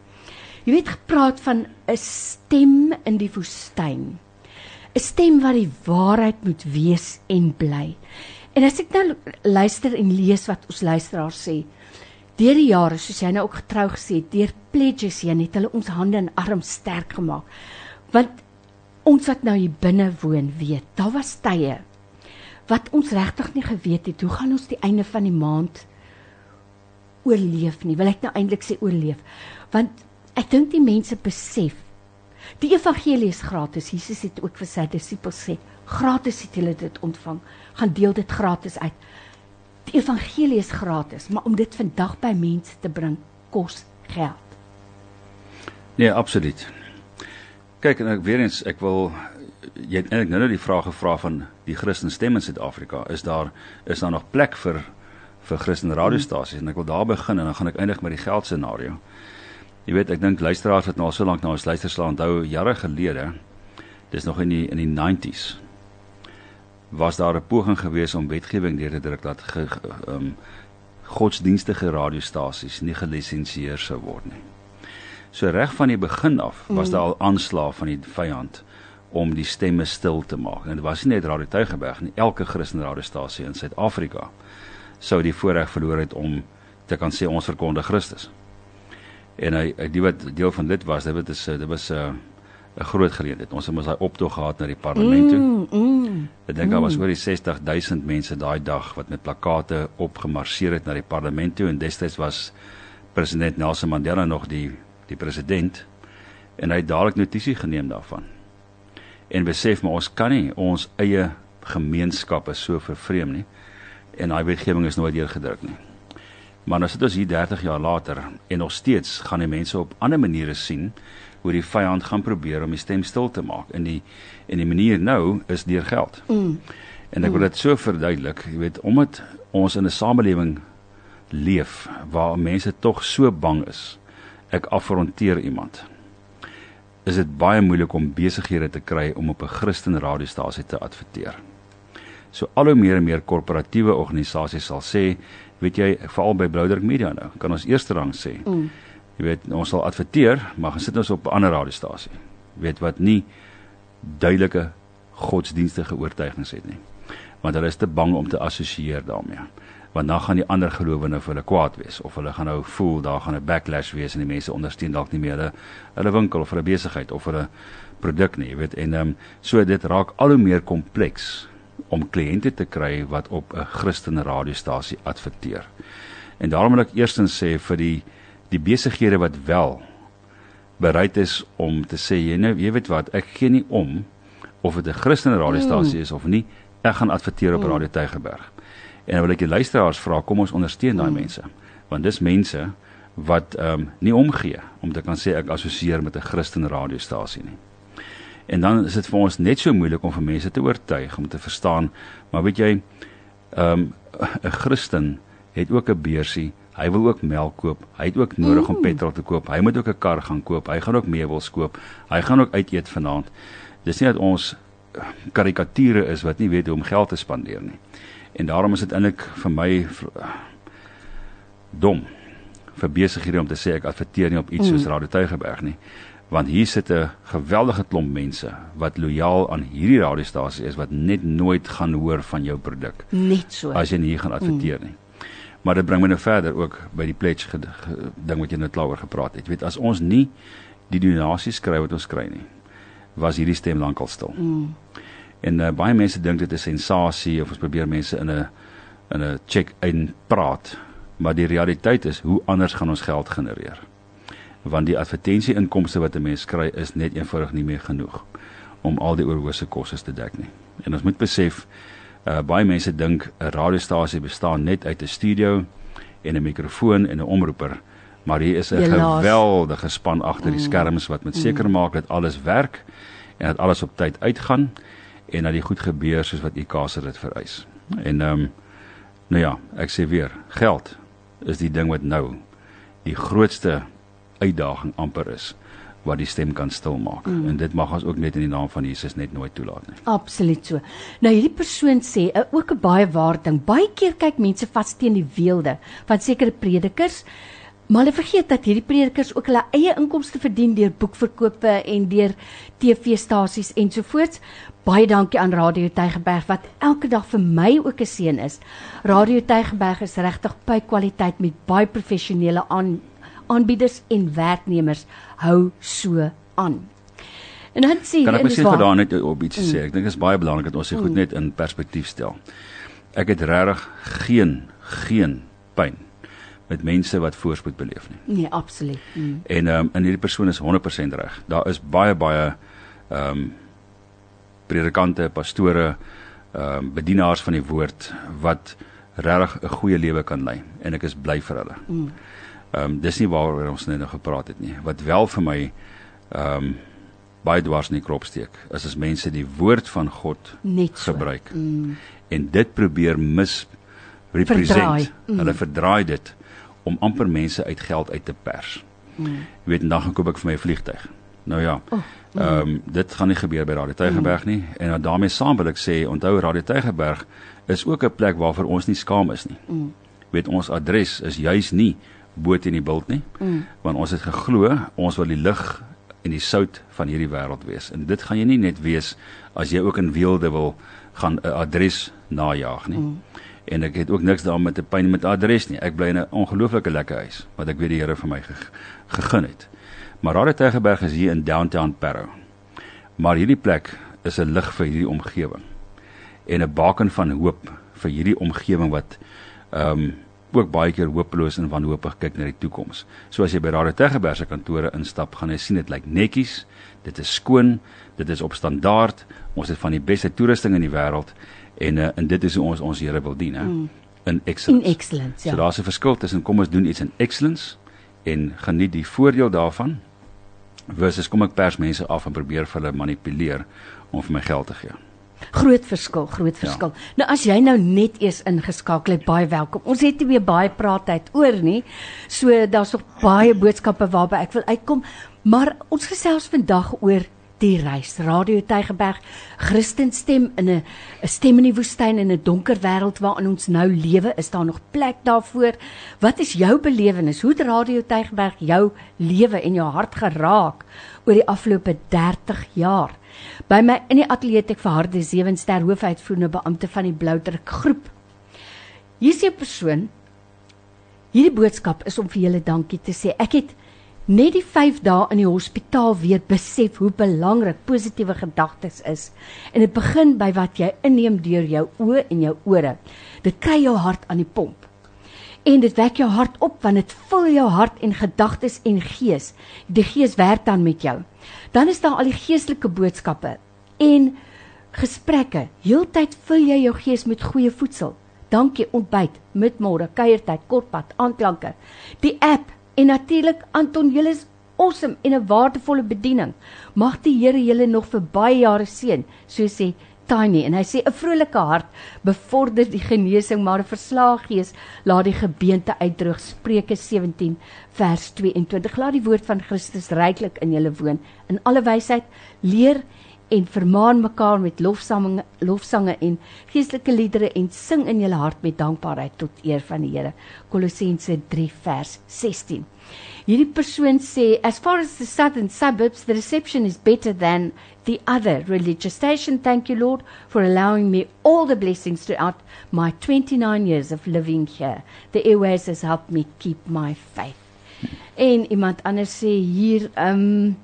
Jy het gepraat van 'n stem in die woestyn. 'n Stem wat die waarheid moet wees en bly. En as ek nou luister en lees wat ons luisteraars sê, deur die jare, soos jy nou ook getrou gesê het, deur pledges hier het hulle ons hande en arms sterk gemaak. Want ons wat nou hier binne woon, weet, daar was tye wat ons regtig nie geweet het hoe gaan ons die einde van die maand oorleef nie. Wil ek nou eintlik sê oorleef? Want ek dink die mense besef die evangelie is gratis. Jesus het ook vir sy disippels sê, gratis het julle dit ontvang. Gaan deel dit gratis uit. Die evangelie is gratis, maar om dit vandag by mense te bring kos geld. Nee, absoluut. Kyk en ek weer eens ek wil jy het eintlik nou net die vraag gevra van die Christen stem in Suid-Afrika. Is daar is daar nog plek vir vir Christen radiostasies? En ek wil daar begin en dan gaan ek eindig met die geld scenario. Jy weet, ek dink luisteraars wat nou so lank na ons luister sal onthou jare gelede, dis nog in die in die 90s was daar 'n poging geweest om wetgewing deur te druk dat ge, um godsdienstige radiostasies nie gelisensieer sou word nie. So reg van die begin af was mm. daar al aanslae van die vyand om die stemme stil te maak. En dit was nie net Radio Tuigerberg nie, elke Christen radiostasie in Suid-Afrika sou die voorreg verloor het om te kan sê ons verkondig Christus. En hy die wat deel van dit was, dit is dit was 'n uh, 'n groot geleentheid. Ons het mos daai optog gehad na die parlement toe. Mm, mm, ek dink daar mm. was oor die 60000 mense daai dag wat met plakate opgemarseer het na die parlement toe en destyds was president Nelson Mandela nog die die president en hy het dadelik notisie geneem daarvan en besef maar ons kan nie ons eie gemeenskappe so vervreem nie en daai wetgewing is nooit deurgedruk nie. Maar nou sit ons hier 30 jaar later en nog steeds gaan die mense op ander maniere sien hoe die vyand gaan probeer om die stem stil te maak en die en die manier nou is deur geld. Mm. En ek wil dit so verduidelik, jy weet, omdat ons in 'n samelewing leef waar mense tog so bang is, ek afronteer iemand is dit baie moeilik om besighede te kry om op 'n Christen radiostasie te adverteer. So al hoe meer en meer korporatiewe organisasies sal sê, weet jy, veral by Blouderk Media nou, kan ons eerste rang sê. Mm. Jy weet, ons sal adverteer, maar gaan sit ons op 'n ander radiostasie. Weet wat nie duidelike godsdienstige oortuigings het nie. Want hulle is te bang om te assosieer daarmee want dan gaan die ander gelowiges vir hulle kwaad wees of hulle gaan nou voel daar gaan 'n backlash wees en die mense ondersteun dalk nie meer hulle hulle winkel of hulle besigheid of hulle produk nie, jy weet en ehm um, so dit raak al hoe meer kompleks om kliënte te kry wat op 'n Christen radiostasie adverteer. En daarom wil ek eerstens sê vir die die besighede wat wel bereid is om te sê jy nou jy weet wat ek gee nie om of dit 'n Christen radiostasie mm. is of nie ek gaan adverteer op mm. Radio Tygerberg. En dan wil ek die luisteraars vra, kom ons ondersteun daai hmm. mense. Want dis mense wat ehm um, nie omgee om te kan sê ek assosieer met 'n Christen radiostasie nie. En dan is dit vir ons net so moeilik om vir mense te oortuig om te verstaan, maar weet jy, ehm um, 'n Christen het ook 'n beursie. Hy wil ook melk koop. Hy het ook nodig om hmm. petrol te koop. Hy moet ook 'n kar gaan koop. Hy gaan ook meubels koop. Hy gaan ook uit eet vanaand. Dis nie dat ons karikature is wat nie weet hoe om geld te spandeer nie. En daarom is dit eintlik vir my dom vir besighede om te sê ek adverteer nie op iets mm. soos Radio Tuigerberg nie. Want hier sit 'n geweldige klomp mense wat lojaal aan hierdie radiostasie is wat net nooit gaan hoor van jou produk. Net so. As jy nie gaan adverteer mm. nie. Maar dit bring my nou verder ook by die pledge ge, ge, ding wat jy net klaar oor gepraat het. Jy weet as ons nie die donasies kry wat ons kry nie, was hierdie stem lankal stil. Mm. En uh, baie mense dink dit is sensasie of ons probeer mense in 'n in 'n check-in praat, maar die realiteit is hoe anders gaan ons geld genereer? Want die advertensie inkomste wat 'n mens kry is net eenvoudig nie meer genoeg om al die oorhoofse kostes te dek nie. En ons moet besef uh, baie mense dink 'n radiostasie bestaan net uit 'n studio en 'n mikrofoon en 'n omroeper, maar hier is 'n geweldige span agter die mm. skerms wat moet seker maak dat alles werk en dat alles op tyd uitgaan en dat dit goed gebeur soos wat IKASA dit vereis. En ehm um, nou ja, ek sê weer, geld is die ding wat nou die grootste uitdaging amper is wat die stem kan stil maak. Mm. En dit mag ons ook net in die naam van Jesus net nooit toelaat nie. Absoluut so. Nou hierdie persoon sê uh, ook 'n baie waar ding. Baie keer kyk mense vas teen die weelde van sekere predikers Maar hulle vergeet dat hierdie predikers ook hulle eie inkomste verdien deur boekverkope en deur TV-stasies ensovoorts. Baie dankie aan Radio Tygerberg wat elke dag vir my ook 'n seën is. Radio Tygerberg is regtig baie kwaliteit met baie professionele aan aanbieders en werknemers. Hou so aan. En dan sien Kan ek miskien gedaan net op iets sê? Mm. Ek dink dit is baie belangrik dat ons dit goed mm. net in perspektief stel. Ek het regtig geen geen pyn met mense wat voorspoed beleef nie. Nee, absoluut. Mm. En ehm um, en hierdie persoon is 100% reg. Daar is baie baie ehm um, predikante, pastore, ehm um, bedienaars van die woord wat regtig 'n goeie lewe kan lei en ek is bly vir hulle. Mm. Ehm um, dis nie waaroor ons net nou gepraat het nie. Wat wel vir my ehm um, baie dwars in die krop steek, is as mense die woord van God net so. gebruik. Mm. En dit probeer mis represent. Mm. Hulle verdraai dit om amper mense uit geld uit te pers. Mm. Jy weet, dan gaan koop ek vir my 'n vliegtyg. Nou ja. Oh, mm. Ehm oh, um, dit gaan nie gebeur by Radio Tygerberg mm. nie en dan daarmee saam wil ek sê onthou Radio Tygerberg is ook 'n plek waarvoor ons nie skaam is nie. Mm. Weet ons adres is juis nie bo teen die bult nie. Mm. Want ons het geglo ons wil die lig en die sout van hierdie wêreld wees. En dit gaan jy nie net wees as jy ook in weelde wil gaan 'n adres najag nie. Mm en ek het ook niks daarmee te pyn met adres nie. Ek bly in 'n ongelooflike lekker huis wat ek weet die Here vir my gegee het. Maar Radio Tygerberg is hier in downtown Parow. Maar hierdie plek is 'n lig vir hierdie omgewing en 'n baken van hoop vir hierdie omgewing wat ehm um, ook baie keer hopeloos en wanhoopig kyk na die toekoms. So as jy by Radio Tygerberg se kantore instap, gaan jy sien dit lyk netjies, dit is skoon, dit is op standaard. Ons het van die beste toerusting in die wêreld en uh, en dit is hoe ons ons Here wil dien hè mm. in excellence. In excellence ja. So daar's 'n verskil tussen kom ons doen iets in excellence en geniet die voordeel daarvan versus kom ek pers mense af en probeer vir hulle manipuleer om vir my geld te gee. Groot verskil, groot ja. verskil. Ja. Nou as jy nou net eers ingeskakel het, baie welkom. Ons het weer baie praattyd oor nie. So daar's nog baie boodskappe waarby ek wil uitkom, maar ons gesels vandag oor die reis. Radio Tygerberg, Christen stem in 'n 'n stem in die woestyn in 'n donker wêreld waarin ons nou lewe. Is daar nog plek daarvoor? Wat is jou belewenis? Hoe het Radio Tygerberg jou lewe en jou hart geraak oor die afgelope 30 jaar? By my in die ateljee het ek vir Harde Sewenster hoofuitvoerende beampte van die Bloudruk groep. Hier is 'n persoon. Hierdie boodskap is om vir julle dankie te sê. Ek het net die 5 dae in die hospitaal weer besef hoe belangrik positiewe gedagtes is. En dit begin by wat jy inneem deur jou oë en jou ore. Dit kry jou hart aan die pomp. En dit wek jou hart op want dit vul jou hart en gedagtes en gees. Die gees werk dan met jou. Dan is daar al die geestelike boodskappe en gesprekke. Heeltyd vul jy jou gees met goeie voedsel. Dankie ontbyt, midmôre, kuiertyd, kortpad, aanklanke. Die app En natuurlik Anton, julle is awesome en 'n waardevolle bediening. Mag die Here julle nog vir baie jare seën, so sê Tiny en hy sê 'n vrolike hart bevorder die genesing, maar 'n verslae gees laat die gebeente uitdroog. Spreuke 17 vers 22. Laat die woord van Christus ryklik in julle woon in alle wysheid leer en vermaan mekaar met lofsange lofsange en geestelike liedere en sing in julle hart met dankbaarheid tot eer van die Here. Kolossense 3 vers 16. Hierdie persoon sê as far as the southern suburbs the reception is better than the other religious station. Thank you Lord for allowing me all the blessings throughout my 29 years of living here. The airways has helped me keep my faith. En iemand anders sê hier um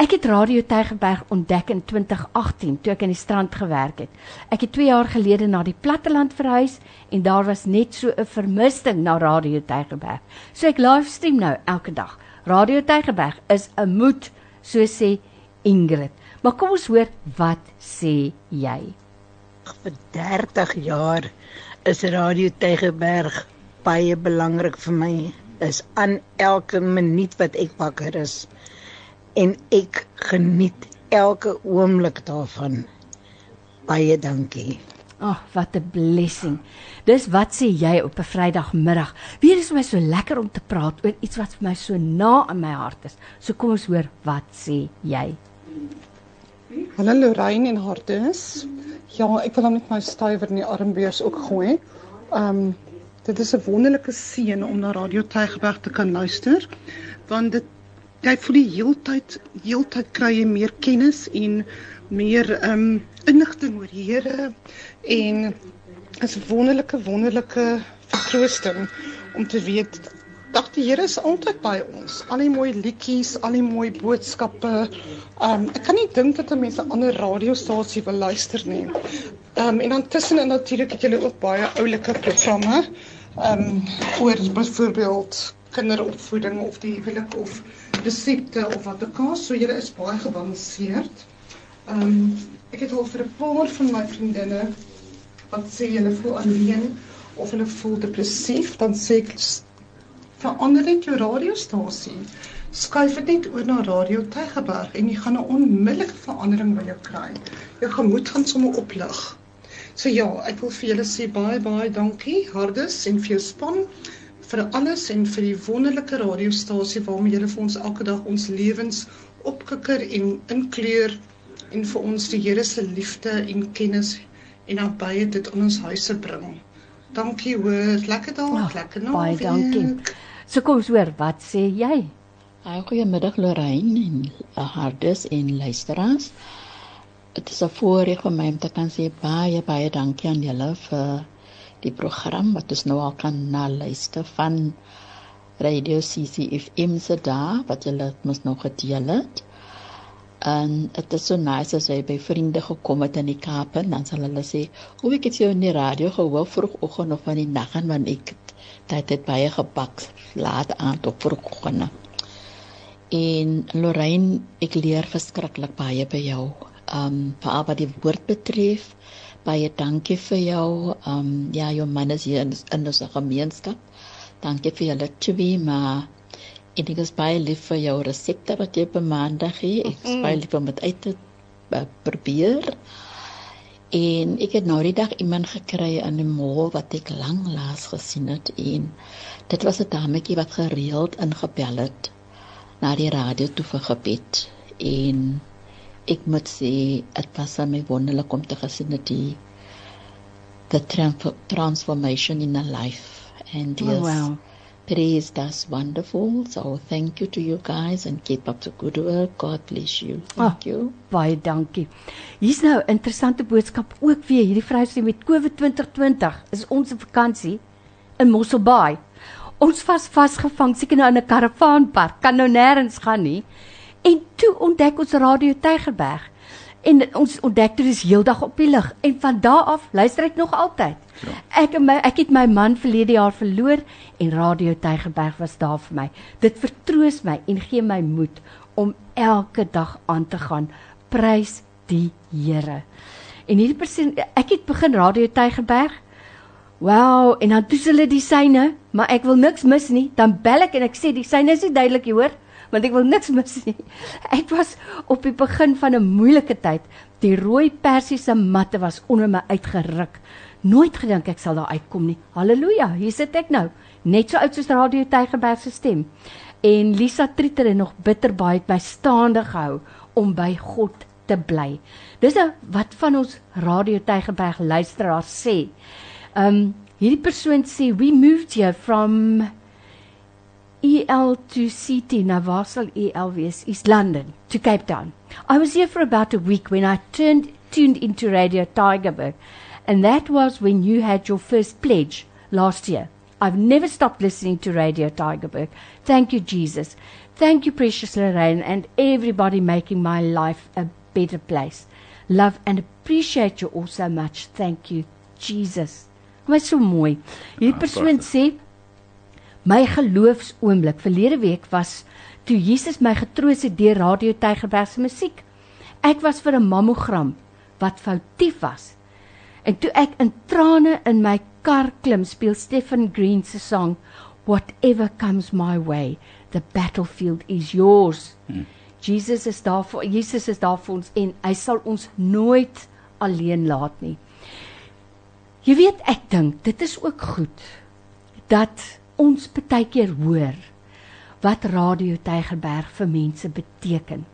Ek het Radio Tygerberg ontdek in 2018 toe ek in die strand gewerk het. Ek het 2 jaar gelede na die platteland verhuis en daar was net so 'n vermisting na Radio Tygerberg. So ek livestream nou elke dag. Radio Tygerberg is 'n moed, so sê Ingrid. Maar kom ons hoor wat sê jy? Vir 30 jaar is Radio Tygerberg baie belangrik vir my. Is aan elke minuut wat ek wakker is en ek geniet elke oomblik daarvan. Baie dankie. Ag, oh, wat 'n blessing. Dis wat sê jy op 'n Vrydagmiddag. Weer is my so lekker om te praat oor iets wat vir my so na in my hart is. So kom ons hoor wat sê jy. Hallo Lorraine en Hartus. Ja, ek wil hom net my stywer in die armbeurs ook gooi. Ehm um, dit is 'n wonderlike seën om na Radio Tygerberg te kan luister want dit jy voel die heeltyd heeltyd kry jy meer kennis en meer ehm um, inligting oor die Here en is wonderlike wonderlike vertroosting om te weet dat die Here is altyd by ons. Al die mooi liedjies, al die mooi boodskappe. Ehm um, ek kan nie dink dat 'n mens 'n ander radiostasie wil luister nie. Ehm um, en dan tussenin natuurlik het jy ook baie oulike programme. Ehm um, oor byvoorbeeld kinderopvoeding of die huwelik of resepte of wat ook al. So julle is baie gebalanseerd. Ehm um, ek het al vir 'n paar van my vriendinne wat sê hulle voel alleen of hulle voel depressief, dan sê ek verander net jou radiostasie. Skuif dit net oor na Radio Tygerberg en jy gaan 'n onmiddellike verandering by jou kry. Jou gemoed gaan sommer oplig. So ja, ek wil vir julle sê baie baie dankie Hardes en vir jou span vir alles en vir die wonderlike radiostasie waarmee julle vir ons elke dag ons lewens opkikker en inkleur en vir ons die Here se liefde en kennis en nabye dit in ons huise bring. Dankie hoor, lekker dag, oh, lekker naweek. Baie dankie. So kom ons hoor, wat sê jy? Haai goeiemiddag Lorraine en uh, Hardes en luisteraars. Dit is 'n voorreg vir my om te kan sê baie baie dankie aan julle vir die program wat ons nou al kan na luister van Radio CCFM se daar wat hulle mos nog gedeel het. En dit is so nice as jy by vriende gekom het in die Kaap en dan sal hulle sê, "Hoe ek het jou in die radio gehoor vroegoggend of van die nag en want ek het dit baie gebak laat aan tot vroegoggend." En Lorraine, ek leer verskriklik baie by jou. Ehm um, veral wat die woord betref baie dankie vir jou. Um ja, jou man is hier in, in ons gemeenskap. Dankie vir julle twee, maar ek is baie lief vir jou resepte wat jy op maandag gee. Ek is baie lief om dit uit te uh, probeer. En ek het nou die dag iemand gekry in die mall wat ek lank laas gesien het en dit was 'n dametjie wat gereeld ingebel het na die radio toe vir gebed en ek moet sê dit was aan my wonderlik om te gesien het die the transformation in a life and yes oh, wow. praise that's wonderful. So thank you to you guys and keep up the good work. God bless you. Thank oh, you. baie dankie. Hier's nou interessante boodskap ook weer. Hierdie vrou sê met covid 2020 is ons vakansie in Mosselbaai. Ons was vasgevang seker nou in 'n karavaanpark kan nou nêrens gaan nie En toe ontdek ons Radio Tygerberg. En ons ontdek dit is heeldag op die lug en van daardie af luister ek nog altyd. Ja. Ek my ek het my man verlede jaar verloor en Radio Tygerberg was daar vir my. Dit vertroos my en gee my moed om elke dag aan te gaan. Prys die Here. En hierdie persoon ek het begin Radio Tygerberg. Wow, en dan doen hulle die syne, maar ek wil niks mis nie. Dan bel ek en ek sê die syne is nie duidelik, jy hoor? Want ek wil niks mis nie. Ek was op die begin van 'n moeilike tyd. Die rooi persiese matte was onder my uitgeruk. Nooit gedink ek sal daar uitkom nie. Halleluja, hier sit ek nou, net so oud soos Radio Tygerberg se stem. En Lisa Trieter het nog bitter baie by staande gehou om by God te bly. Dis nou wat van ons Radio Tygerberg luisteraars sê. Um hierdie persoon sê we moved here from EL to CT now waar EL wees? East London to Cape Town. I was here for about a week when I turned tuned into Radio Tigerberg, and that was when you had your first pledge last year. I've never stopped listening to Radio Tigerberg. Thank you, Jesus. Thank you, precious Lorraine, and everybody making my life a better place. Love and appreciate you all so much. Thank you, Jesus. My so mooi. Hierdie Ah, persoon sê my geloofsoomblik verlede week was toe Jesus my getroos het deur Radio Tygerberg se musiek. Ek was vir 'n mammogram wat foutief was. En toe ek in trane in my kar klim, speel Stephen Green se song Whatever comes my way, the battlefield is yours. Hmm. Jesus is daar vir Jesus is daar vir ons en hy sal ons nooit alleen laat nie. Jy weet ek dink dit is ook goed dat ons baie keer hoor wat Radio Tygerberg vir mense beteken.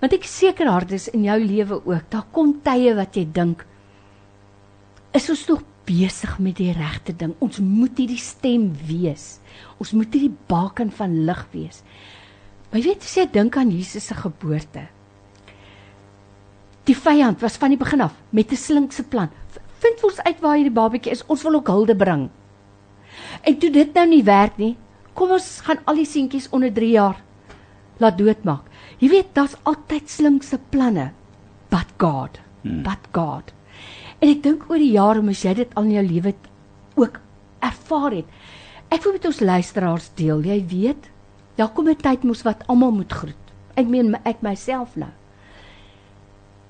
Want ek is seker hardes in jou lewe ook. Daar kom tye wat jy dink is ons nog besig met die regte ding. Ons moet hierdie stem wees. Ons moet hierdie baken van lig wees. Maar jy weet as jy dink aan Jesus se geboorte. Die vyand was van die begin af met 'n slinkse plan. Vind ons uit waar hierdie babatjie is. Ons wil ook hulde bring. En toe dit nou nie werk nie, kom ons gaan al die seentjies onder 3 jaar laat doodmaak. Jy weet, daar's altyd slinkse planne. But God, hmm. but God. En ek dink oor die jare moes jy dit al in jou lewe ook ervaar het. Ek wil met ons luisteraars deel, jy weet, daar kom 'n tyd mos wat almal moet groet. Ek meen ek myself nou.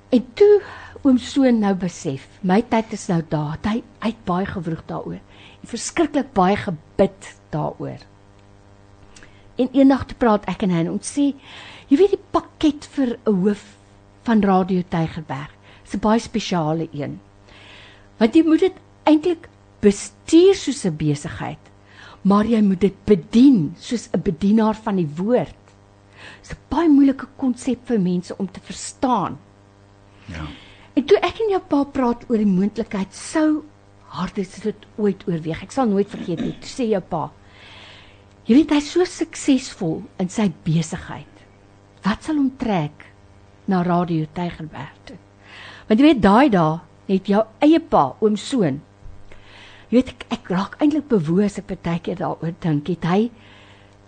En toe oom Soon nou besef, my tyd is nou daar. Hy hy het baie gewroeg daaroor. Verskriklik baie gebid daaroor. En eendag te praat ek en hy en ons sê, jy weet die pakket vir 'n hoof van Radio Tygerberg. Dis 'n baie spesiale een. Want jy moet dit eintlik bestuur soos 'n besigheid, maar jy moet dit bedien soos 'n bedienaar van die woord. Dis 'n baie moeilike konsep vir mense om te verstaan. Ja. En toe ek en jou pa praat oor die moontlikheid sou Hardes dit ooit oorweeg. Ek sal nooit vergeet nie. Toe sê jou pa: "Jy weet hy's so suksesvol in sy besigheid. Wat sal hom trek na Radio Tygerberg toe?" Want jy weet daai dae het jou eie pa, oom Soon. Jy weet ek, ek raak eintlik bewoe as ek baie keer daaroor dink. Het hy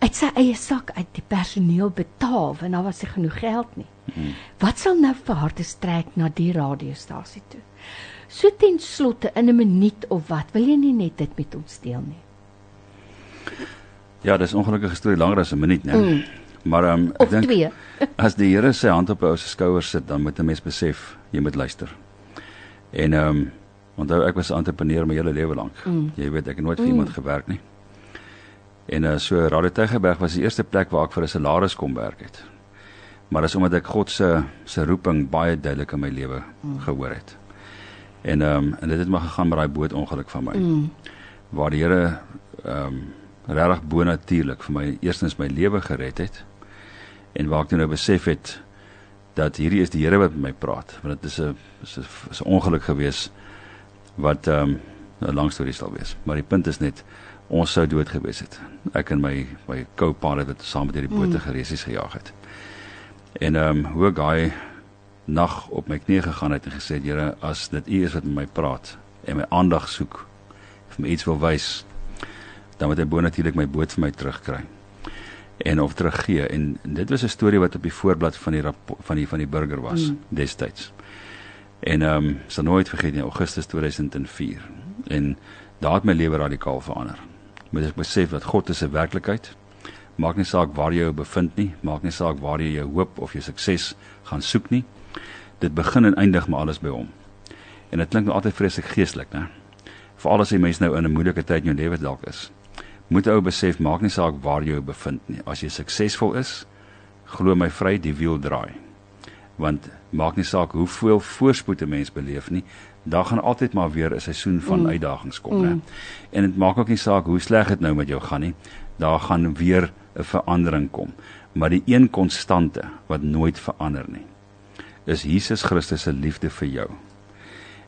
uit sy eie sak uit die personeel betaal want daar was nie genoeg geld nie. Hmm. Wat sal nou vir Hardes trek na die radiostasie toe? So ten slotte in 'n minuut of wat, wil jy nie net dit met ons deel nie? Ja, dis ongelukkige storie langer as 'n minuut, né? Mm. Maar um, Of twee. as die Here sy hand op jou se skouer sit, dan moet 'n mens besef jy moet luister. En ehm um, onthou ek was 'n entrepreneur my hele lewe lank. Mm. Jy weet ek het nooit vir mm. iemand gewerk nie. En uh, so Radio Tygerberg was die eerste plek waar ek vir 'n salaris kon werk het. Maar dis omdat ek God se se roeping baie duidelik in my lewe mm. gehoor het. En ehm um, en dit het maar gegaan met daai bootongeluk van my. Mm. Waar die Here ehm um, regtig bonatuurlik vir my eerstens my lewe gered het en waar ek toe nou besef het dat hierdie is die Here wat met my praat want dit is 'n is 'n ongeluk gewees wat ehm um, 'n lang storie sal wees maar die punt is net ons sou dood gewees het ek en my my co-pilot wat saam met hierdie bote geresies gejaag het en ehm um, hoe gaai nag op my knie gegaan het en gesê Here as dit U is wat met my praat en my aandag soek vir my iets wil wys dan moet hy bonatuurlik my boot vir my terugkry en of teruggee en dit was 'n storie wat op die voorblad van die van die van die burger was mm. destyds. En ehm um, sal nooit vergeet nie Augustus 2004 en daar het my lewe radikaal verander. Moet ek besef dat God is 'n werklikheid. Maak nie saak waar jy jou bevind nie, maak nie saak waar jy jou hoop of jou sukses gaan soek nie. Dit begin en eindig maar alles by hom. En dit klink nou altyd vreeslik geestelik, né? Veral as jy mens nou in 'n moeilike tyd in jou lewe dalk is moet ou besef maak nie saak waar jy jou bevind nie. As jy suksesvol is, glo my vry die wiel draai. Want maak nie saak hoeveel voorspoed 'n mens beleef nie, daar gaan altyd maar weer 'n seisoen van mm. uitdagings kom, mm. né? En dit maak ook nie saak hoe sleg dit nou met jou gaan nie, daar gaan weer 'n verandering kom. Maar die een konstante wat nooit verander nie, is Jesus Christus se liefde vir jou.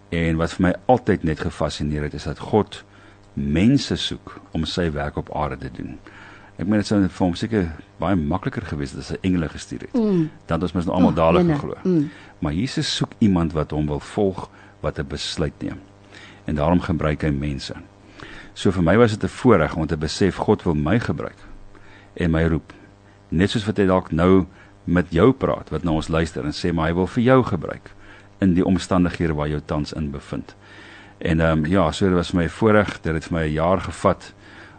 En wat vir my altyd net gefassineer het is dat God mense soek om sy werk op aarde te doen. Ek meen dit sou vir hom seker baie makliker gewees het as hy engele gestuur het. Mm. Dan ons mos nou almal dadelik jene, geglo. mm. Maar Jesus soek iemand wat hom wil volg, wat 'n besluit neem. En daarom gebruik hy mense. So vir my was dit 'n voorreg om te besef God wil my gebruik en my roep. Net soos wat hy dalk nou met jou praat wat na ons luister en sê maar hy wil vir jou gebruik in die omstandighede waar jy tans in bevind. En ehm um, ja, so dit was vir my voorreg. Dit het vir my 'n jaar gevat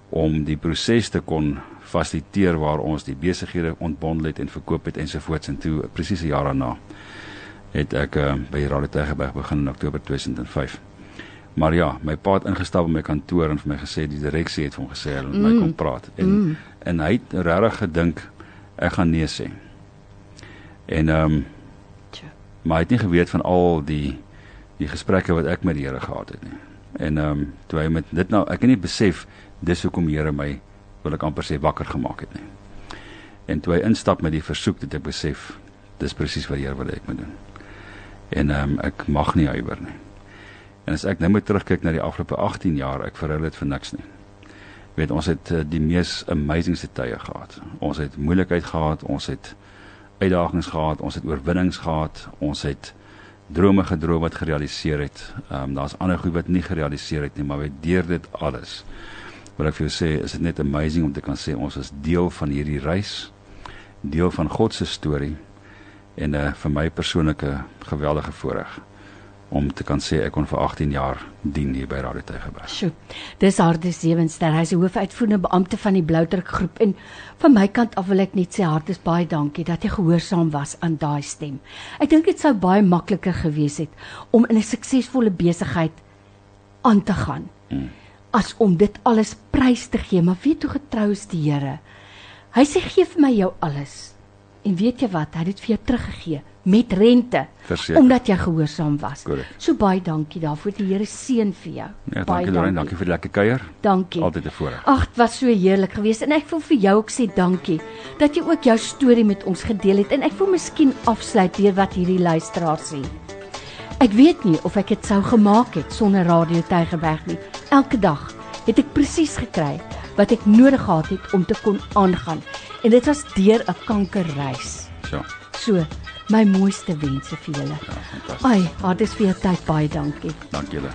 om die proses te kon fasiliteer waar ons die besighede ontbondel het en verkoop het ensovoorts en toe presies 'n jaar daarna het ek uh, by Radio Tygerberg begin in Oktober 2005. Maar ja, my pa het ingestap in my kantoor en vir my gesê die direksie het vir hom gesê hulle moet mm. my kom praat en mm. en hy het regtig gedink ek gaan nee sê. En ehm um, maar hy het nie geweet van al die die gesprekke wat ek met die Here gehad het nie. En ehm um, toe hy met dit nou ek het nie besef dis hoekom die Here my wil ek amper sê wakker gemaak het nie. En toe hy instap met die versoek het ek besef dis presies wat die Here wil hê ek moet doen. En ehm um, ek mag nie huiwer nie. En as ek nou moet terugkyk na die afgelope 18 jaar, ek verhul dit vir niks nie. Jy weet ons het uh, die mees amazingste tye gehad. Ons het moeilikheid gehad, ons het uitdagings gehad, ons het oorwinnings gehad, ons het drome gedroom wat gerealiseer het. Ehm um, daar's ander goed wat nie gerealiseer het nie, maar weet deur dit alles. Wat ek vir jou sê, is dit net amazing om te kan sê ons is deel van hierdie reis, deel van God se storie en 'n uh, vir my persoonlike geweldige voorreg om te kan sê ek kon vir 18 jaar dien hier by Radio Tygerberg. Sjoe. Dis Hardes Sewenster. Hy's die hoofuitvoerende beampte van die Bloudruk groep en van my kant af wil ek net sê Hardes baie dankie dat jy gehoorsaam was aan daai stem. Ek dink dit sou baie makliker gewees het om in 'n suksesvolle besigheid aan te gaan. Hmm. As om dit alles prys te gee, maar weet hoe getrou is die Here. Hy sê gee vir my jou alles. En weet jy wat? Hy het dit vir jou teruggegee met rente Verseker. omdat jy gehoorsaam was. Correct. So baie dankie daarvoor. Die Here seën vir jou. Ja, baie dankie Lorraine, dankie vir die lekker kuier. Dankie. Altyd 'n voorreg. Ag, dit was so heerlik geweest en ek wil vir jou ook sê dankie dat jy ook jou storie met ons gedeel het en ek wil miskien afsluit deur wat hierdie luisteraar sê. Ek weet nie of ek dit sou gemaak het sonder Radio Tygerberg nie. Elke dag het ek presies gekry wat ek nodig gehad het om te kon aangaan. En dit was deur 'n kankerreis. Ja. So, my mooiste wense vir julle. Ja, fantasties. Ai, Hardis vir jou tyd baie dankie. Dankie julle.